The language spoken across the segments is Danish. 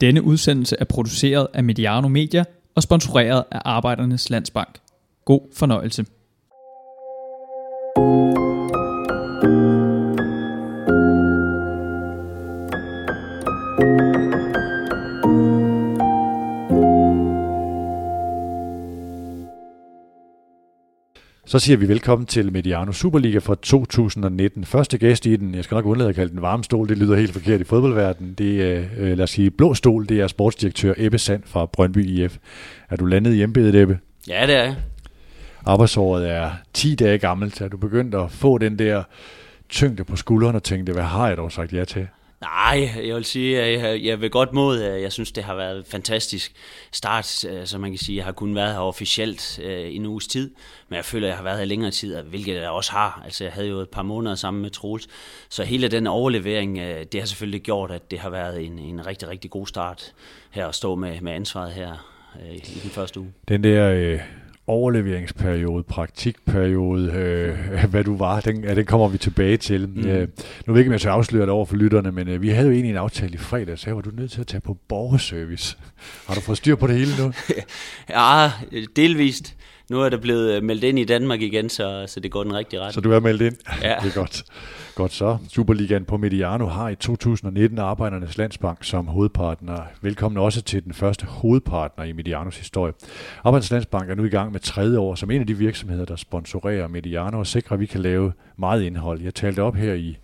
Denne udsendelse er produceret af Mediano Media og sponsoreret af Arbejdernes Landsbank. God fornøjelse. Så siger vi velkommen til Mediano Superliga fra 2019. Første gæst i den, jeg skal nok undlade at kalde den varme stol, det lyder helt forkert i fodboldverdenen. Det er, øh, lad os sige, blå stol, det er sportsdirektør Ebbe Sand fra Brøndby IF. Er du landet i embedet, Ebbe? Ja, det er jeg. Arbejdsåret er 10 dage gammelt. Er du begyndt at få den der tyngde på skuldrene og tænkte, hvad har jeg dog sagt ja til? Nej, jeg vil sige, at jeg, jeg vil godt mod. Jeg synes, det har været fantastisk start, så man kan sige, jeg har kun været her officielt i en uges tid, men jeg føler, at jeg har været her længere tid, hvilket jeg også har. Altså, jeg havde jo et par måneder sammen med Troels, så hele den overlevering, øh, det har selvfølgelig gjort, at det har været en, en rigtig, rigtig god start her at stå med, med ansvaret her øh, i den første uge. Den der øh, overleveringsperiode, praktikperiode, øh, hvad du var, den, ja, den kommer vi tilbage til. Mm. Øh, nu ved jeg ikke, om jeg skal afsløre det over for lytterne, men øh, vi havde jo egentlig en aftale i fredag, så var du nødt til at tage på borgerservice. Har du fået styr på det hele nu? ja, delvist. Nu er der blevet meldt ind i Danmark igen, så, så det går den rigtige ret. Så du er meldt ind? Ja. det er godt. Godt så. Superligaen på Mediano har i 2019 Arbejdernes Landsbank som hovedpartner. Velkommen også til den første hovedpartner i Medianos historie. Arbejdernes Landsbank er nu i gang med tredje år som en af de virksomheder, der sponsorerer Mediano og sikrer, at vi kan lave meget indhold. Jeg talte op her i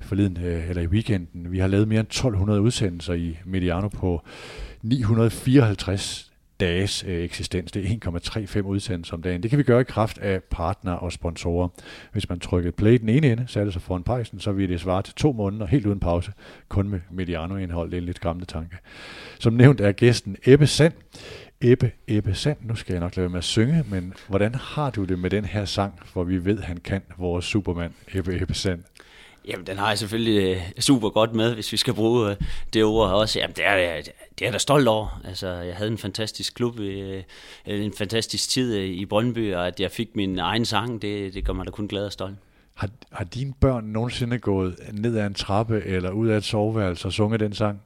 forleden, eller i weekenden. Vi har lavet mere end 1200 udsendelser i Mediano på 954 dages øh, eksistens. Det er 1,35 udsendelser om dagen. Det kan vi gøre i kraft af partner og sponsorer. Hvis man trykker play den ene ende, satte sig foran pejsen, så vil det svare til to måneder, helt uden pause, kun med Mediano-indhold. Det er en lidt gamle tanke. Som nævnt er gæsten Ebbe Sand. Ebbe, Ebbe Sand, nu skal jeg nok lade være med at synge, men hvordan har du det med den her sang, hvor vi ved, han kan vores supermand, Ebbe, Ebbe Sand? Jamen, den har jeg selvfølgelig øh, super godt med, hvis vi skal bruge øh, det ord også. Jamen, det er, øh, det er jeg da stolt over. Altså, jeg havde en fantastisk klub, en fantastisk tid i Brøndby, og at jeg fik min egen sang, det, det gør mig da kun glad og stolt. Har, har dine børn nogensinde gået ned ad en trappe eller ud af et soveværelse og sunget den sang?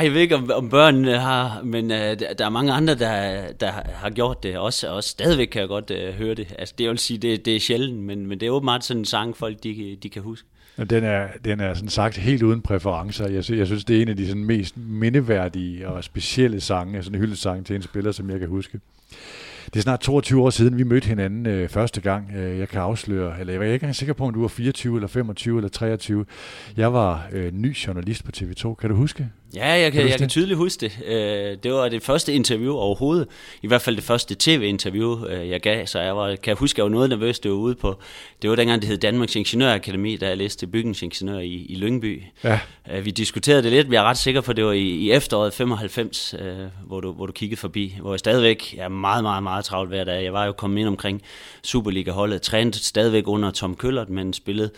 Jeg ved ikke, om, om børnene har, men uh, der er mange andre, der, der har gjort det også, og stadigvæk kan jeg godt uh, høre det. Altså, det vil sige, det, det er sjældent, men, men det er åbenbart sådan en sang, folk de, de kan huske. Den er, den er sådan sagt helt uden præferencer. Jeg, sy- jeg synes, det er en af de sådan mest mindeværdige og specielle sange, sådan en hyldesang til en spiller, som jeg kan huske. Det er snart 22 år siden, vi mødte hinanden øh, første gang. Øh, jeg kan afsløre, eller jeg er ikke engang sikker på, om du var 24 eller 25 eller 23. Jeg var øh, ny journalist på TV2. Kan du huske? Ja, jeg kan, kan jeg kan tydeligt huske det. Det var det første interview overhovedet. I hvert fald det første tv-interview, jeg gav. Så jeg var, kan jeg huske, jeg var noget nervøs, det var ude på. Det var dengang, det hed Danmarks Ingeniørakademi, da jeg læste bygningsingeniør i, i Lyngby. Ja. Vi diskuterede det lidt, men jeg er ret sikker på, at det var i, i efteråret 95, hvor du, hvor du kiggede forbi. Hvor jeg stadigvæk er meget, meget, meget travlt hver dag. Jeg var jo kommet ind omkring Superliga-holdet, trænet stadigvæk under Tom Køllert, men spillede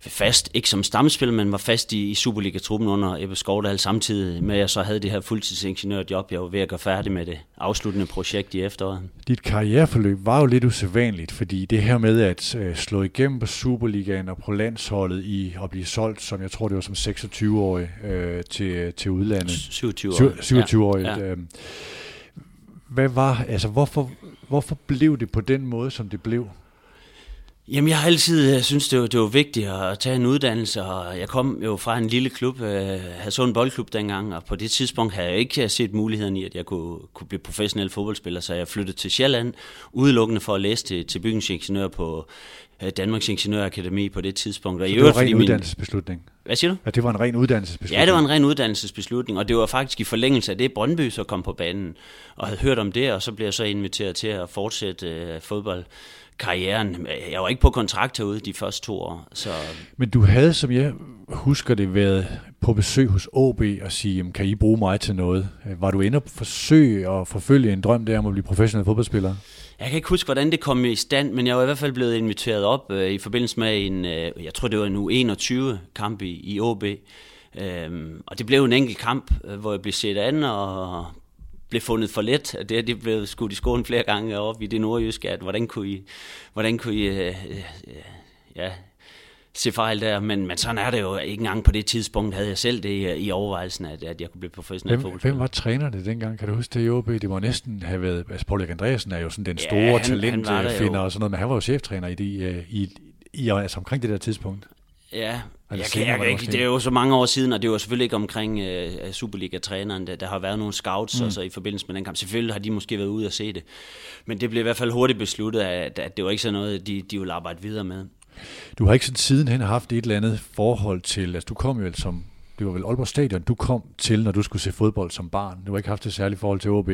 fast, ikke som stamspiller, men var fast i, i Superliga-truppen under Ebbe Skovdal, samtidig med at jeg så havde det her fuldtidsingeniørjob. Jeg var ved at gøre færdig med det afsluttende projekt i efteråret. Dit karriereforløb var jo lidt usædvanligt, fordi det her med at øh, slå igennem på Superligaen og på landsholdet i at blive solgt, som jeg tror det var som 26-årig øh, til, til udlandet. 27 år. 27-årig. Ja, ja. Øh, hvad var, altså hvorfor, hvorfor blev det på den måde, som det blev? Jamen, jeg har altid synes det var, det var vigtigt at tage en uddannelse, og jeg kom jo fra en lille klub, øh, Hadsund Boldklub dengang, og på det tidspunkt havde jeg ikke set muligheden i, at jeg kunne, kunne blive professionel fodboldspiller, så jeg flyttede til Sjælland, udelukkende for at læse til, til bygningsingeniør på øh, Danmarks Ingeniørakademi på det tidspunkt. Og så det var en ren uddannelsesbeslutning? Min... Hvad siger du? At det var en ren uddannelsesbeslutning? Ja, det var en ren uddannelsesbeslutning, og det var faktisk i forlængelse af det, Brøndby så kom på banen, og havde hørt om det, og så blev jeg så inviteret til at fortsætte øh, fodbold karrieren. Jeg var ikke på kontrakt herude de første to år. Så... Men du havde, som jeg husker det, været på besøg hos OB og sige, kan I bruge mig til noget? Var du inde og forsøge at forfølge en drøm der om at blive professionel fodboldspiller? Jeg kan ikke huske, hvordan det kom i stand, men jeg var i hvert fald blevet inviteret op øh, i forbindelse med en, øh, jeg tror det var en U21-kamp i, i OB. Øhm, og det blev en enkelt kamp, øh, hvor jeg blev set an og blev fundet for let. Det er de blev skudt i skolen flere gange op i det nordjyske, at hvordan kunne I, hvordan kunne I øh, øh, ja, se fejl der, men, men sådan er det jo ikke engang på det tidspunkt, havde jeg selv det i, i overvejelsen, at, at jeg kunne blive professionel hvem. Hvem var trænerne dengang? Kan du huske det i OB? Det må næsten have været, altså Paul Andreasen er jo sådan den store Ja, han- talentfinder og sådan noget, men han var jo cheftræner i, de, øh, i, i, altså omkring det der tidspunkt. Ja, jeg kan, jeg kan det ikke, måske. det er jo så mange år siden, og det var selvfølgelig ikke omkring øh, Superliga-træneren. Der, der har været nogle scouts mm. og så i forbindelse med den kamp. Selvfølgelig har de måske været ude og se det. Men det blev i hvert fald hurtigt besluttet, at, at det var ikke sådan noget, de, de ville arbejde videre med. Du har ikke sådan sidenhen haft et eller andet forhold til, altså du kom jo som, det var vel Aalborg Stadion, du kom til, når du skulle se fodbold som barn. Du har ikke haft et særligt forhold til OB.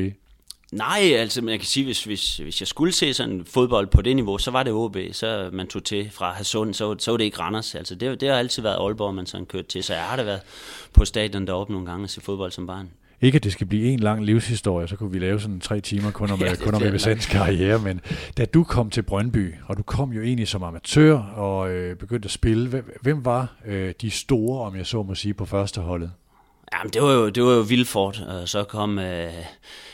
Nej, altså jeg kan sige, hvis, hvis, hvis jeg skulle se sådan fodbold på det niveau, så var det OB, så man tog til fra Hadsund, så, så var det ikke Randers. Altså det, det har altid været Aalborg, man sådan kørte til, så jeg har da været på stadion deroppe nogle gange og se fodbold som barn. Ikke at det skal blive en lang livshistorie, så kunne vi lave sådan tre timer kun om, Ja, det kun om MSN's karriere, men da du kom til Brøndby, og du kom jo egentlig som amatør og øh, begyndte at spille, hvem, hvem var øh, de store, om jeg så må sige, på første holdet? Jamen, det var jo, det var jo Vilfort, og så kom øh,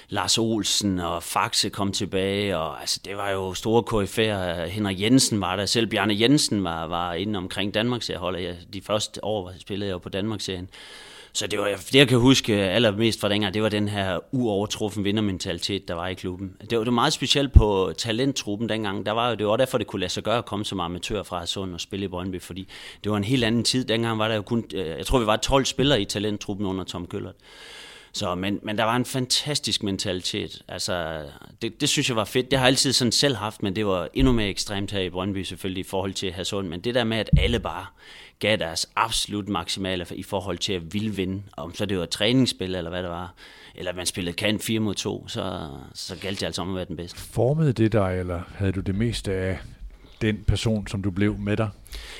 Lars Olsen, og Faxe kom tilbage, og altså, det var jo store KF'er. Henrik Jensen var der, selv Bjarne Jensen var, var inde omkring Danmarksserieholdet. De første år spillede jeg jo på Danmarksserien. Så det var det, jeg kan huske øh, allermest fra dengang, det var den her uovertruffen vindermentalitet, der var i klubben. Det var, det var meget specielt på talenttruppen dengang. Der var jo, det var derfor, det kunne lade sig gøre at komme som amatør fra Sund og spille i Brøndby, fordi det var en helt anden tid. Dengang var der jo kun, øh, jeg tror vi var 12 spillere i talenttruppen under Tom Køllert. Så, men, men der var en fantastisk mentalitet. Altså, det, det synes jeg var fedt. Det har jeg altid sådan selv haft, men det var endnu mere ekstremt her i Brøndby selvfølgelig i forhold til Hadsund. Men det der med, at alle bare gav deres absolut maksimale i forhold til at ville vinde, om så det var træningsspil eller hvad det var, eller man spillede kan 4 mod 2, så, så galt det altså om at være den bedste. Formede det dig, eller havde du det meste af den person, som du blev med dig?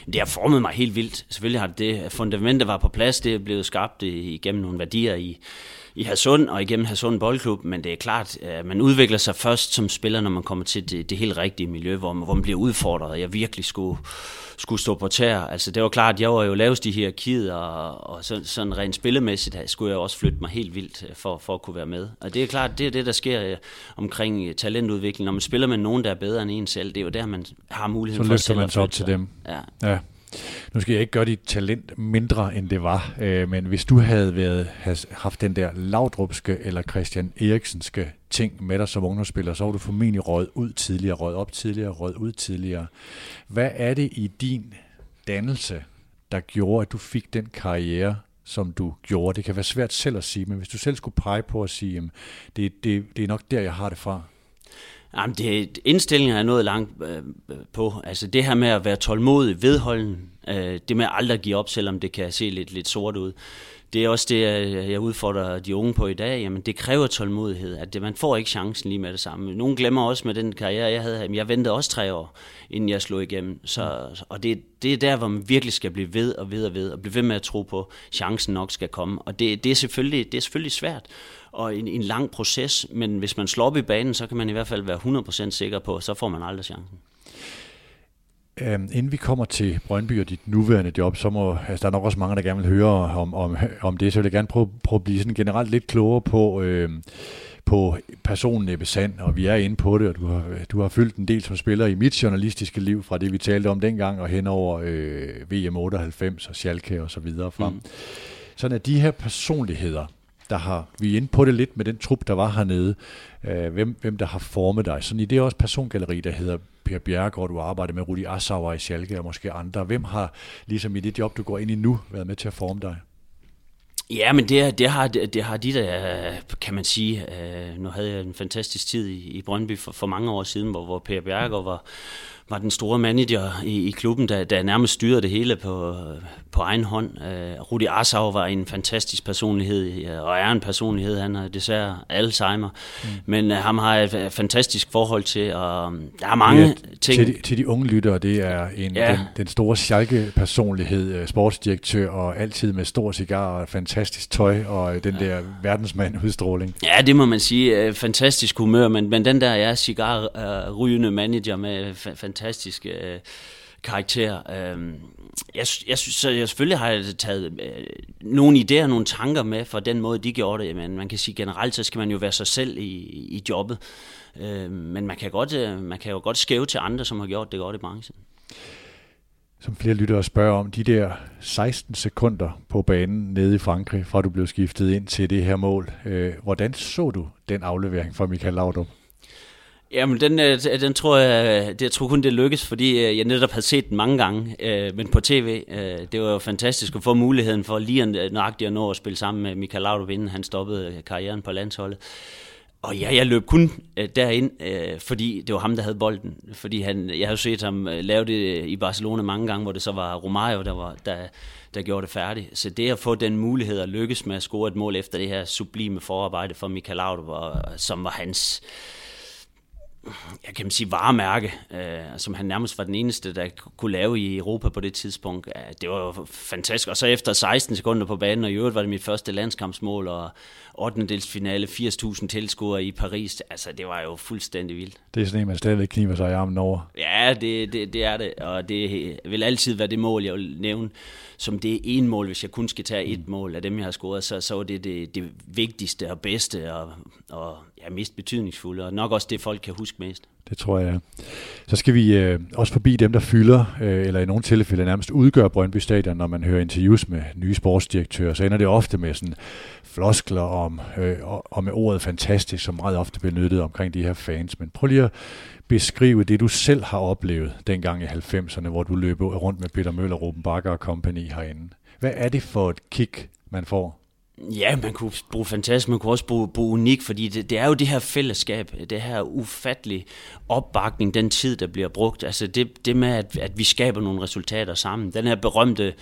Det har formet mig helt vildt. Selvfølgelig har det det. Fundamentet var på plads. Det er blevet skabt igennem nogle værdier i, i Hadsund og igennem Hadsund Boldklub, men det er klart, at man udvikler sig først som spiller, når man kommer til det, det helt rigtige miljø, hvor man, hvor man bliver udfordret, og jeg virkelig skulle, skulle stå på tær. Altså det var klart, at jeg var jo lavest i hierarkiet, og, og sådan, sådan rent spillemæssigt skulle jeg også flytte mig helt vildt øh, for, for at kunne være med. Og det er klart, det er det, der sker øh, omkring talentudvikling. Når man spiller med nogen, der er bedre end en selv, det er jo der, man har muligheden Så for løfter selv man at sig op til dem. Ja. Ja. Nu skal jeg ikke gøre dit talent mindre, end det var, øh, men hvis du havde været, haft den der Laudrupske eller Christian Eriksenske ting med dig som ungdomsspiller, så var du formentlig røget ud tidligere, røget op tidligere, røget ud tidligere. Hvad er det i din dannelse, der gjorde, at du fik den karriere, som du gjorde? Det kan være svært selv at sige, men hvis du selv skulle pege på at sige, jamen, det, det, det er nok der, jeg har det fra. Jamen, det, indstillingen er noget langt øh, på. Altså det her med at være tålmodig, vedholden, øh, det med at aldrig give op, selvom det kan se lidt, lidt sort ud. Det er også det, jeg- udfordrer de unge på i dag. Jamen, det kræver tålmodighed. At det, man får ikke chancen lige med det samme. Nogle glemmer også med den karriere, jeg havde. Jamen, jeg ventede også tre år, inden jeg slog igennem. Så, og det, det er der, hvor man virkelig skal blive ved og ved og ved, og blive ved med at tro på, at chancen nok skal komme. Og det, det, er, selvfølgelig, det er selvfølgelig svært og en, en lang proces, men hvis man slår op i banen, så kan man i hvert fald være 100% sikker på, så får man aldrig chancen. Øhm, inden vi kommer til Brøndby og dit nuværende job, så må altså, der er nok også mange, der gerne vil høre om, om, om det, så vil jeg gerne prøve, prøve at blive sådan generelt lidt klogere på, øhm, på personen Ebbe Sand, og vi er inde på det, og du har, du har fyldt en del som spiller i mit journalistiske liv, fra det vi talte om dengang, og hen over øh, VM 98 og Schalke og så videre frem. Mm. Sådan at de her personligheder, der har, vi er inde på det lidt med den trup, der var hernede, øh, hvem, hvem der har formet dig. Sådan i det er også persongalleri, der hedder Per Bjerregaard, du arbejder med Rudi Assauer i Schalke og måske andre. Hvem har, ligesom i det job, du går ind i nu, været med til at forme dig? Ja, men det, det, har, det, det har de der, kan man sige. Øh, nu havde jeg en fantastisk tid i, i Brøndby for, for mange år siden, hvor, hvor Per Bjerregaard var, var den store manager i, i klubben, der, der nærmest styrede det hele på, på egen hånd. Øh, Rudi Assau var en fantastisk personlighed, og er en personlighed. Han har desværre Alzheimer. Mm. Men øh, ham har jeg et fantastisk forhold til, og øh, der er mange Ja, ting. Til de, til de unge lyttere, det er en, Ja. den, den store Schalke-personlighed, øh, sportsdirektør og altid med stor cigar og fantastisk tøj og den der verdensmand-udstråling. Ja, det må man sige. Fantastisk humør, men, men den der ja, cigar-rygende manager med fa- fantastisk øh, karakter. Øh, jeg, jeg så jeg selvfølgelig har jeg taget øh, nogle idéer, nogle tanker med fra den måde, de gjorde det. Men man kan sige generelt, så skal man jo være sig selv i, i jobbet. Øh, men man kan, godt, øh, man kan jo godt skæve til andre, som har gjort det godt i branchen. som flere lyttere spørger om, de der 16 sekunder på banen nede i Frankrig, fra du blev skiftet ind til det her mål. Øh, hvordan så du den aflevering fra Michael Laudrup? Jamen, den, øh, den tror jeg, det, jeg tror kun, det lykkes, fordi øh, jeg netop havde set den mange gange, øh, men på tv. Øh, det var jo fantastisk at få muligheden for lige nøjagtigt at nå at spille sammen med Michael Laudrup, inden han stoppede karrieren på landsholdet. Og ja, jeg løb kun øh, derind, øh, fordi det var ham, der havde bolden. Fordi han, jeg har jo set ham øh, lave det i Barcelona mange gange, hvor det så var Romario, der, var, der, der gjorde det færdigt. Så det at få den mulighed at lykkes med at score et mål efter det her sublime forarbejde for Michael Laudrup, som var hans... Øh, jeg kan sige, varemærke, øh, som han nærmest var den eneste, der kunne lave i Europa på det tidspunkt. Ja, det var jo fantastisk. Og så efter 16 sekunder på banen, og i øvrigt var det mit første landskampsmål, og 8. finale, 80.000 tilskuere i Paris. Altså, det var jo fuldstændig vildt. Det er sådan en, man stadigvæk kniver sig i armen over. Ja, det, det, det er det, og det vil altid være det mål, jeg vil nævne som det en mål, hvis jeg kun skal tage et mm. mål af dem, jeg har scoret, så, så er det, det det vigtigste og bedste og, og ja, mest betydningsfulde, og nok også det, folk kan huske mest. Det tror jeg. Så skal vi øh, også forbi dem, der fylder, øh, eller i nogle tilfælde nærmest udgør Brøndby Stadion, når man hører interviews med nye sportsdirektører, så ender det ofte med sådan floskler om, øh, og med ordet fantastisk, som meget ofte benyttet omkring de her fans. Men prøv lige at beskrive det, du selv har oplevet dengang i 90'erne, hvor du løb rundt med Peter Møller, Ruben Bakker og company herinde. Hvad er det for et kick, man får? Ja, man kunne bruge fantastisk, man kunne også bruge, bruge unik, fordi det, det er jo det her fællesskab, det her ufattelig opbakning, den tid, der bliver brugt. Altså det, det med, at, at vi skaber nogle resultater sammen. Den her berømte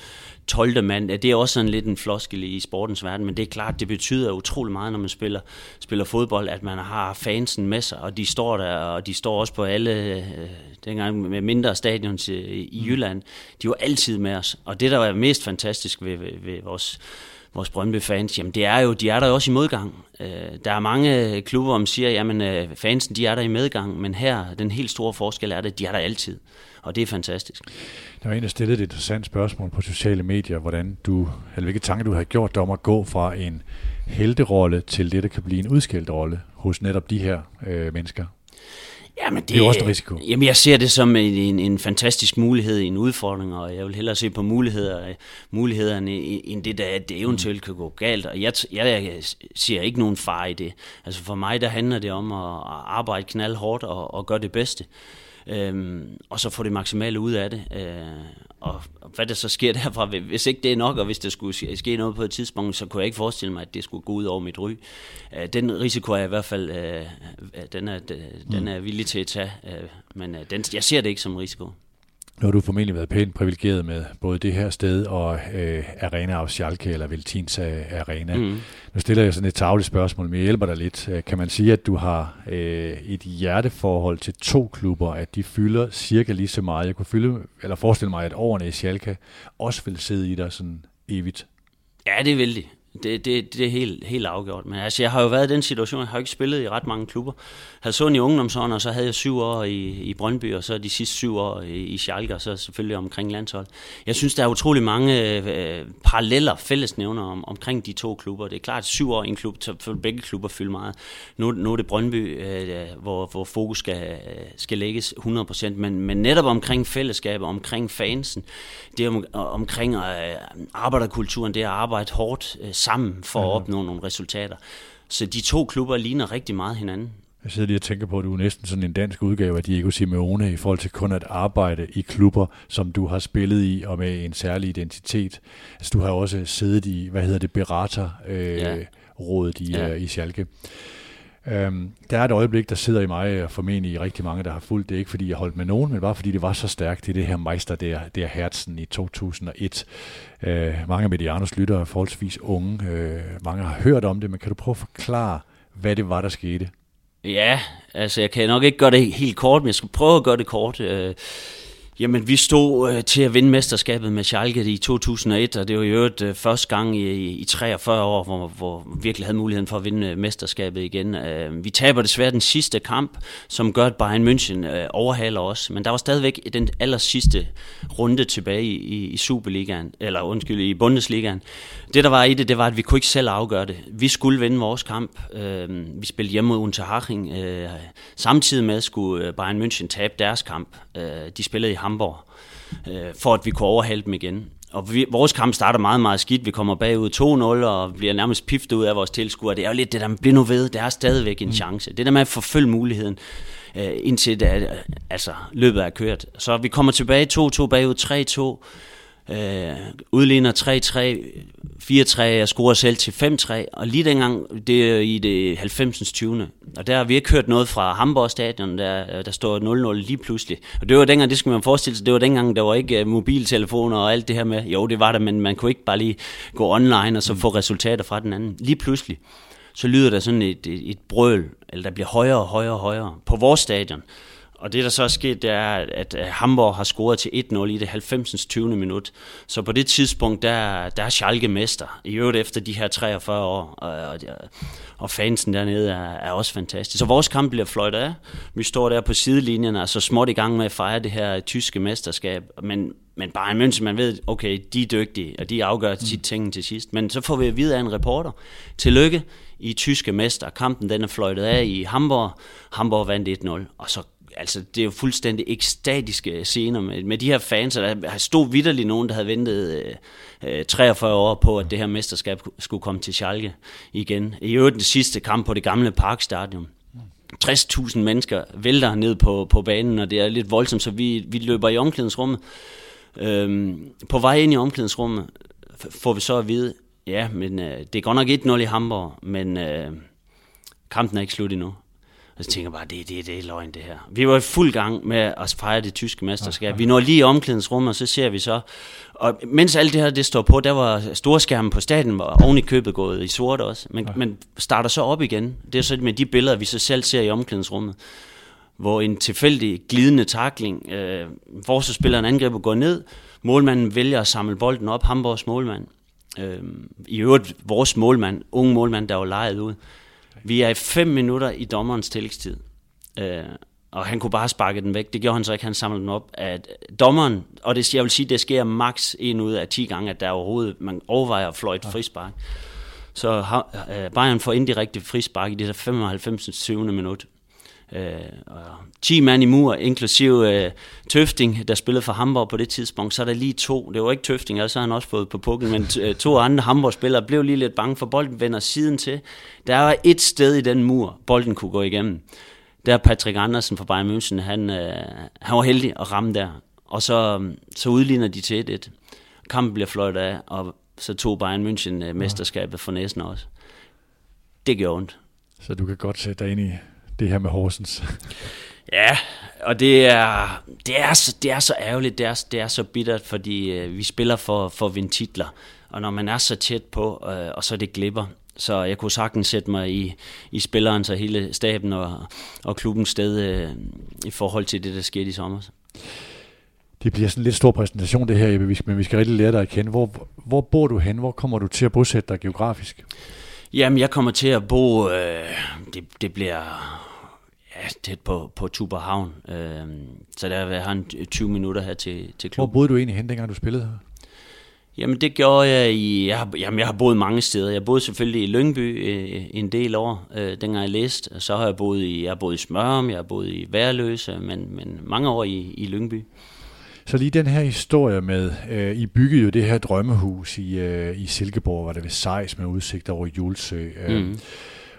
12. mand, det er også sådan lidt en floskel i sportens verden, men det er klart, det betyder utrolig meget, når man spiller, spiller fodbold, at man har fansen med sig, og de står der, og de står også på alle, øh, dengang med mindre stadions i Jylland, de var altid med os. Og det, der var mest fantastisk ved, ved, ved vores vores Brøndby-fans, jamen det er jo, de er der jo også i modgang. Øh, der er mange klubber, som siger, jamen øh, fansen, de er der i medgang, men her, den helt store forskel er det, de er der altid. Og det er fantastisk. Der var en, der stillede et interessant spørgsmål på sociale medier, hvordan du, eller hvilke tanker du har gjort dig om at gå fra en helterolle til det, der kan blive en udskældt rolle hos netop de her øh, mennesker. Jamen det, det er jo også en risiko. Jamen jeg ser det som en, en, en fantastisk mulighed, en udfordring, og jeg vil hellere se på muligheder, mulighederne end det, der det eventuelt kan gå galt. Og jeg, jeg ser ikke nogen fare i det. Altså for mig, der handler det om at arbejde knaldhårdt og, og gøre det bedste. Øhm, og så få det maksimale ud af det. Øh, og, og hvad der så sker derfra, hvis ikke det er nok, og hvis der skulle ske noget på et tidspunkt, så kunne jeg ikke forestille mig, at det skulle gå ud over mit ry. Øh, den risiko er jeg i hvert fald, øh, den, er, den er villig til at tage, øh, men øh, den, jeg ser det ikke som risiko. Nu har du formentlig været pænt privilegeret med både det her sted og øh, Arena af Schalke, eller Veltins Arena. Mm. Nu stiller jeg sådan et tavligt spørgsmål, men jeg hjælper dig lidt. Øh, kan man sige, at du har øh, et hjerteforhold til to klubber, at de fylder cirka lige så meget? Jeg kunne fylde, eller forestille mig, at årene i Schalke også vil sidde i dig sådan evigt. Ja, det vil de. Det, det, det er helt, helt afgjort. Men altså, jeg har jo været i den situation, jeg har ikke spillet i ret mange klubber. Jeg havde sådan i ungdomsåren, og så havde jeg syv år i, i Brøndby, og så de sidste syv år i, i Schalke, og så selvfølgelig omkring landshold. Jeg synes, der er utrolig mange øh, paralleller, fællesnævner om, omkring de to klubber. Det er klart, at syv år i en klub, så begge klubber fylder meget. Nu, nu er det Brøndby, øh, hvor, hvor fokus skal, øh, skal lægges 100%, men, men netop omkring fællesskabet, omkring fansen, det er om, omkring øh, arbejderkulturen, det er at arbejde hårdt øh, sammen for at opnå nogle resultater. Så de to klubber ligner rigtig meget hinanden. Jeg sidder lige og tænker på, at du er næsten sådan en dansk udgave af Diego Simeone i forhold til kun at arbejde i klubber, som du har spillet i og med en særlig identitet. Altså du har også siddet i, hvad hedder det, Berater øh, ja. rådet i, ja. uh, i Schalke. Øhm, der er et øjeblik, der sidder i mig, og formentlig i rigtig mange, der har fulgt det, ikke fordi jeg holdt med nogen, men bare fordi det var så stærkt. Det er det her Meister der, der Hertzen i 2001. Øh, mange af Medianos lyttere er forholdsvis unge. Øh, mange har hørt om det, men kan du prøve at forklare, hvad det var, der skete? Ja, altså jeg kan nok ikke gøre det helt kort, men jeg skal prøve at gøre det kort. Øh, Jamen, vi stod øh, til at vinde mesterskabet med Schalke i 2001, og det var jo et øh, første gang i, i 43 år, hvor, hvor vi virkelig havde muligheden for at vinde øh, mesterskabet igen. Øh, vi taber desværre den sidste kamp, som gør, at Bayern München øh, overhaler os, men der var stadigvæk den aller sidste runde tilbage i, i, i Superligaen, eller undskyld, i Bundesligaen. Det, der var i det, det var, at vi kunne ikke selv afgøre det. Vi skulle vinde vores kamp. Øh, vi spillede hjemme mod Unterhaching. Øh, samtidig med skulle øh, Bayern München tabe deres kamp. Øh, de spillede i Hamburg. øh, for at vi kunne overhale dem igen. Og vi, vores kamp starter meget, meget skidt. Vi kommer bagud 2-0 og bliver nærmest piftet ud af vores tilskuere. Det er jo lidt det der, man bliver nu ved. Det er stadigvæk en mm. chance. Det der med at forfølge muligheden, øh, indtil det, altså, løbet er kørt. Så vi kommer tilbage 2-2 bagud 3-2 øh, udligner 3-3, 4-3, jeg scorer selv til 5-3, og lige dengang, det er i det 90. 20. Og der har vi ikke hørt noget fra Hamburg stadion, der, der står 0-0 lige pludselig. Og det var dengang, det skulle man forestille sig, det var dengang, der var ikke uh, mobiltelefoner og alt det her med, jo det var der, men man kunne ikke bare lige gå online og så få resultater fra den anden. Lige pludselig, så lyder der sådan et, et, et brøl, eller der bliver højere og højere og højere på vores stadion. Og det, der så er sket, det er, at Hamburg har scoret til 1-0 i det 90. 20. minut. Så på det tidspunkt, der, der er Schalke mester. I øvrigt efter de her 43 år. Og, og fansen dernede er, er også fantastisk. Så vores kamp bliver fløjtet af. Vi står der på sidelinjen og så småt i gang med at fejre det her tyske mesterskab. Men, men Bayern München, man ved, okay, de er dygtige, og de afgør mm. sit ting til sidst. Men så får vi at vide af en reporter, tillykke, i tyske mester. Kampen den er fløjtet af i Hamburg. Hamburg vandt 1-0, og så altså, det er jo fuldstændig ekstatiske scener med, med de her fans, og der stod vidderligt nogen, der havde ventet øh, øh 43 år på, at det her mesterskab skulle komme til Schalke igen. I øvrigt den sidste kamp på det gamle Parkstadion. 60.000 mennesker vælter ned på, på banen, og det er lidt voldsomt, så vi, vi løber i omklædningsrummet. Øhm, på vej ind i omklædningsrummet får vi så at vide, ja, men øh, det er godt nok 1-0 i Hamburg, men øh, kampen er ikke slut endnu. Og så tænker jeg bare, det, det, det er løgn det her. Vi var i fuld gang med at fejre det tyske mesterskab. Vi når lige i omklædningsrummet, og så ser vi så, og mens alt det her det står på, der var storskærmen på staten, var oven i købet gået i sort også, men, ja. men starter så op igen. Det er så med de billeder, vi så selv ser i omklædningsrummet, hvor en tilfældig glidende takling, øh, forsvarsspilleren angriber går ned, målmanden vælger at samle bolden op, Hamburgs målmand. Øh, I øvrigt vores målmand, unge målmand, der var lejet ud. Vi er i fem minutter i dommerens tillægstid. Øh, og han kunne bare sparke den væk. Det gjorde han så ikke, han samlede den op. At dommeren, og det, jeg vil sige, det sker maks en ud af 10 gange, at der overhovedet, man overvejer at fløjte frispark. Så uh, Bayern får indirekte frispark i det der 95. 7. minut. Øh, og 10 mand i mur, inklusive øh, Tøfting, der spillede for Hamburg på det tidspunkt, så er der lige to, det var ikke Tøfting, altså han også fået på pukken, men øh, to andre Hamburg-spillere blev lige lidt bange for, bolden vender siden til. Der var et sted i den mur, bolden kunne gå igennem. Der Patrick Andersen fra Bayern München, han, øh, han var heldig at ramme der. Og så, øh, så udligner de til et. Kampen bliver fløjt af, og så tog Bayern München øh, mesterskabet for næsen også. Det gjorde ondt. Så du kan godt sætte dig ind i det her med Horsens. Ja, og det er, det er, så, det er så ærgerligt, det er, det er så bittert, fordi øh, vi spiller for, for at vinde titler. Og når man er så tæt på, øh, og så det glipper, så jeg kunne sagtens sætte mig i, i spilleren, så hele staben og, og klubbens sted øh, i forhold til det, der skete i sommer. Det bliver sådan en lidt stor præsentation det her, men vi skal rigtig lære dig at kende. Hvor, hvor bor du hen? Hvor kommer du til at bosætte dig geografisk? Jamen, jeg kommer til at bo, øh, det, det bliver ja, tæt på, på Tuberhavn. Øh, så der har en 20 minutter her til, til klubben. Hvor boede du egentlig hen, dengang du spillede her? Jamen det gjorde jeg i, jeg har, jamen, jeg har boet mange steder. Jeg boede selvfølgelig i Lyngby øh, en del år, øh, dengang jeg læste. Så har jeg boet i, jeg har boet i Smørum, jeg har boet i Værløse, men, men mange år i, i Lyngby. Så lige den her historie med, øh, I byggede jo det her drømmehus i, øh, i Silkeborg, var det ved Sejs med udsigt over Julesø. Øh, mm.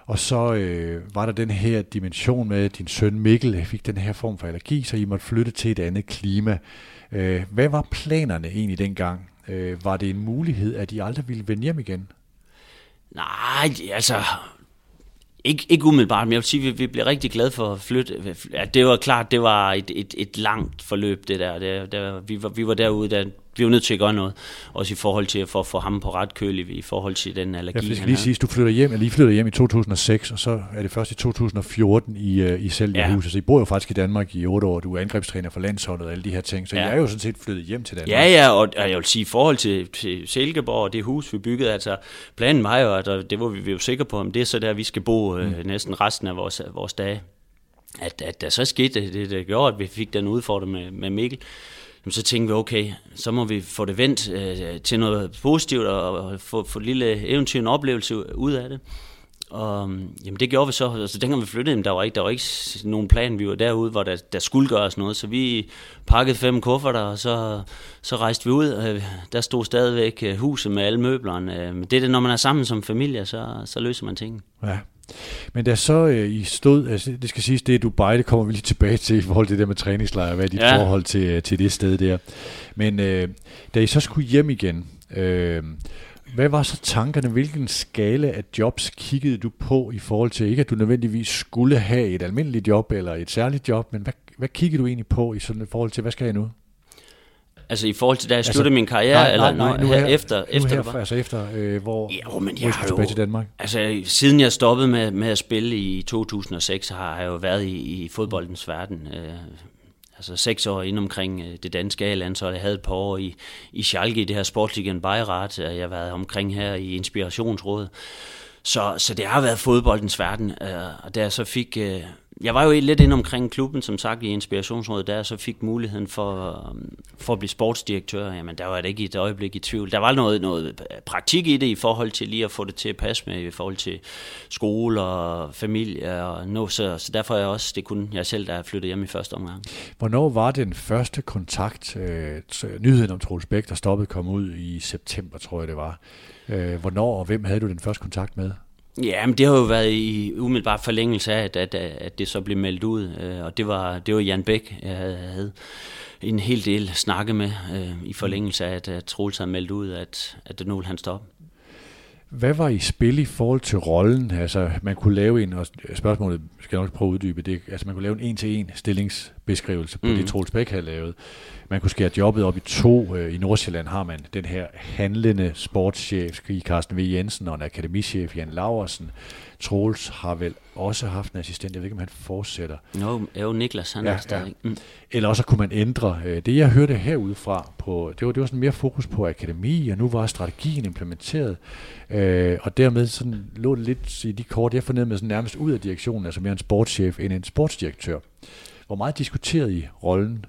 Og så øh, var der den her dimension med, at din søn Mikkel fik den her form for allergi, så I måtte flytte til et andet klima. Øh, hvad var planerne egentlig dengang? Øh, var det en mulighed, at I aldrig ville vende hjem igen? Nej, altså, ikke, ikke umiddelbart, men jeg vil sige, at vi, vi blev rigtig glade for at flytte. Ja, det var klart, det var et, et, et langt forløb, det der. Det, det, vi, var, vi var derude, da vi var nødt til at gøre noget. Også i forhold til at få, ham på ret køl i, i forhold til den allergi, Jeg skal lige sige, du flytter hjem, eller lige flytter hjem i 2006, og så er det først i 2014 i, uh, i selv ja. huset. Så I bor jo faktisk i Danmark i otte år. Du er angrebstræner for landsholdet og alle de her ting. Så ja. I er jo sådan set flyttet hjem til Danmark. Ja, ja, og, og jeg vil sige, i forhold til, til Silkeborg og det hus, vi byggede, altså planen var jo, at det var vi, vi jo sikre på, om det er så der, vi skal bo øh, mm. næsten resten af vores, vores dage. At, at der så skete det, det, det gjorde, at vi fik den udfordring med, med Mikkel så tænkte vi, okay, så må vi få det vendt øh, til noget positivt og, og få, få et lille eventyr, en oplevelse ud af det. og jamen det gjorde vi så. Altså dengang vi flyttede, der var ikke, der var ikke nogen plan. Vi var derude, hvor der, der skulle gøres noget. Så vi pakkede fem kufferter, og så, så rejste vi ud. Øh, der stod stadigvæk øh, huset med alle møblerne. Øh, men det er det, når man er sammen som familie, så, så løser man ting. Ja. Men da så øh, I stod, altså, det skal siges, det er Dubai, det kommer vi lige tilbage til i forhold til det der med træningslejre, hvad er dit ja. forhold til, til det sted der. Men øh, da I så skulle hjem igen, øh, hvad var så tankerne? Hvilken skala af jobs kiggede du på i forhold til, ikke at du nødvendigvis skulle have et almindeligt job eller et særligt job, men hvad, hvad kiggede du egentlig på i sådan et forhold til, hvad skal jeg nu? Altså i forhold til, da jeg altså, sluttede min karriere, nej, nej, nej, eller nu, her, efter? Nu efter her, altså efter, øh, hvor, ja, men jeg har tilbage til Danmark? Altså siden jeg stoppede med, med at spille i 2006, har jeg jo været i, i fodboldens verden. Øh, altså seks år ind omkring øh, det danske A-landshold. Jeg havde et par år i, i Schalke, i det her Sportsligaen Bayrat. Jeg har været omkring her i Inspirationsrådet. Så, så det har været fodboldens verden. Øh, og da jeg så fik øh, jeg var jo lidt inde omkring klubben, som sagt, i Inspirationsrådet, der så fik muligheden for, øhm, for at blive sportsdirektør. Jamen, der var det ikke et øjeblik i tvivl. Der var noget, noget øh, praktik i det, i forhold til lige at få det til at passe med, i forhold til skole og familie og nå, så, så derfor er jeg også, det kun jeg selv, der er flyttet hjem i første omgang. Hvornår var den første kontakt, øh, nyheden om Troels Bæk, der stoppede, kom ud i september, tror jeg det var. Øh, hvornår og hvem havde du den første kontakt med? Ja, men det har jo været i umiddelbart forlængelse af, at, at, at det så blev meldt ud. Øh, og det var, det var Jan Bæk, jeg havde en hel del snakke med øh, i forlængelse af, at, at Troels havde meldt ud, at, at det nu ville han stoppe. Hvad var i spil i forhold til rollen? Altså, man kunne lave en, og spørgsmålet skal jeg nok prøve at uddybe det, altså man kunne lave en en-til-en stillingsbeskrivelse på mm. det, Troels Bæk havde lavet. Man kunne skære jobbet op i to. Øh, I Nordsjælland har man den her handlende sportschef, Carsten V. Jensen, og en akademichef, Jan Laversen. Troels har vel også haft en assistent, jeg ved ikke, om han fortsætter. Jo, jo Niklas, han ja, er stadig. Ja. Mm. Eller også kunne man ændre. Øh, det jeg hørte herudefra, på, det var, det var sådan mere fokus på akademi, og nu var strategien implementeret. Øh, og dermed sådan lå det lidt i de kort, jeg fornemmede sådan nærmest ud af direktionen, altså mere en sportschef end en sportsdirektør. Hvor meget diskuterede I rollen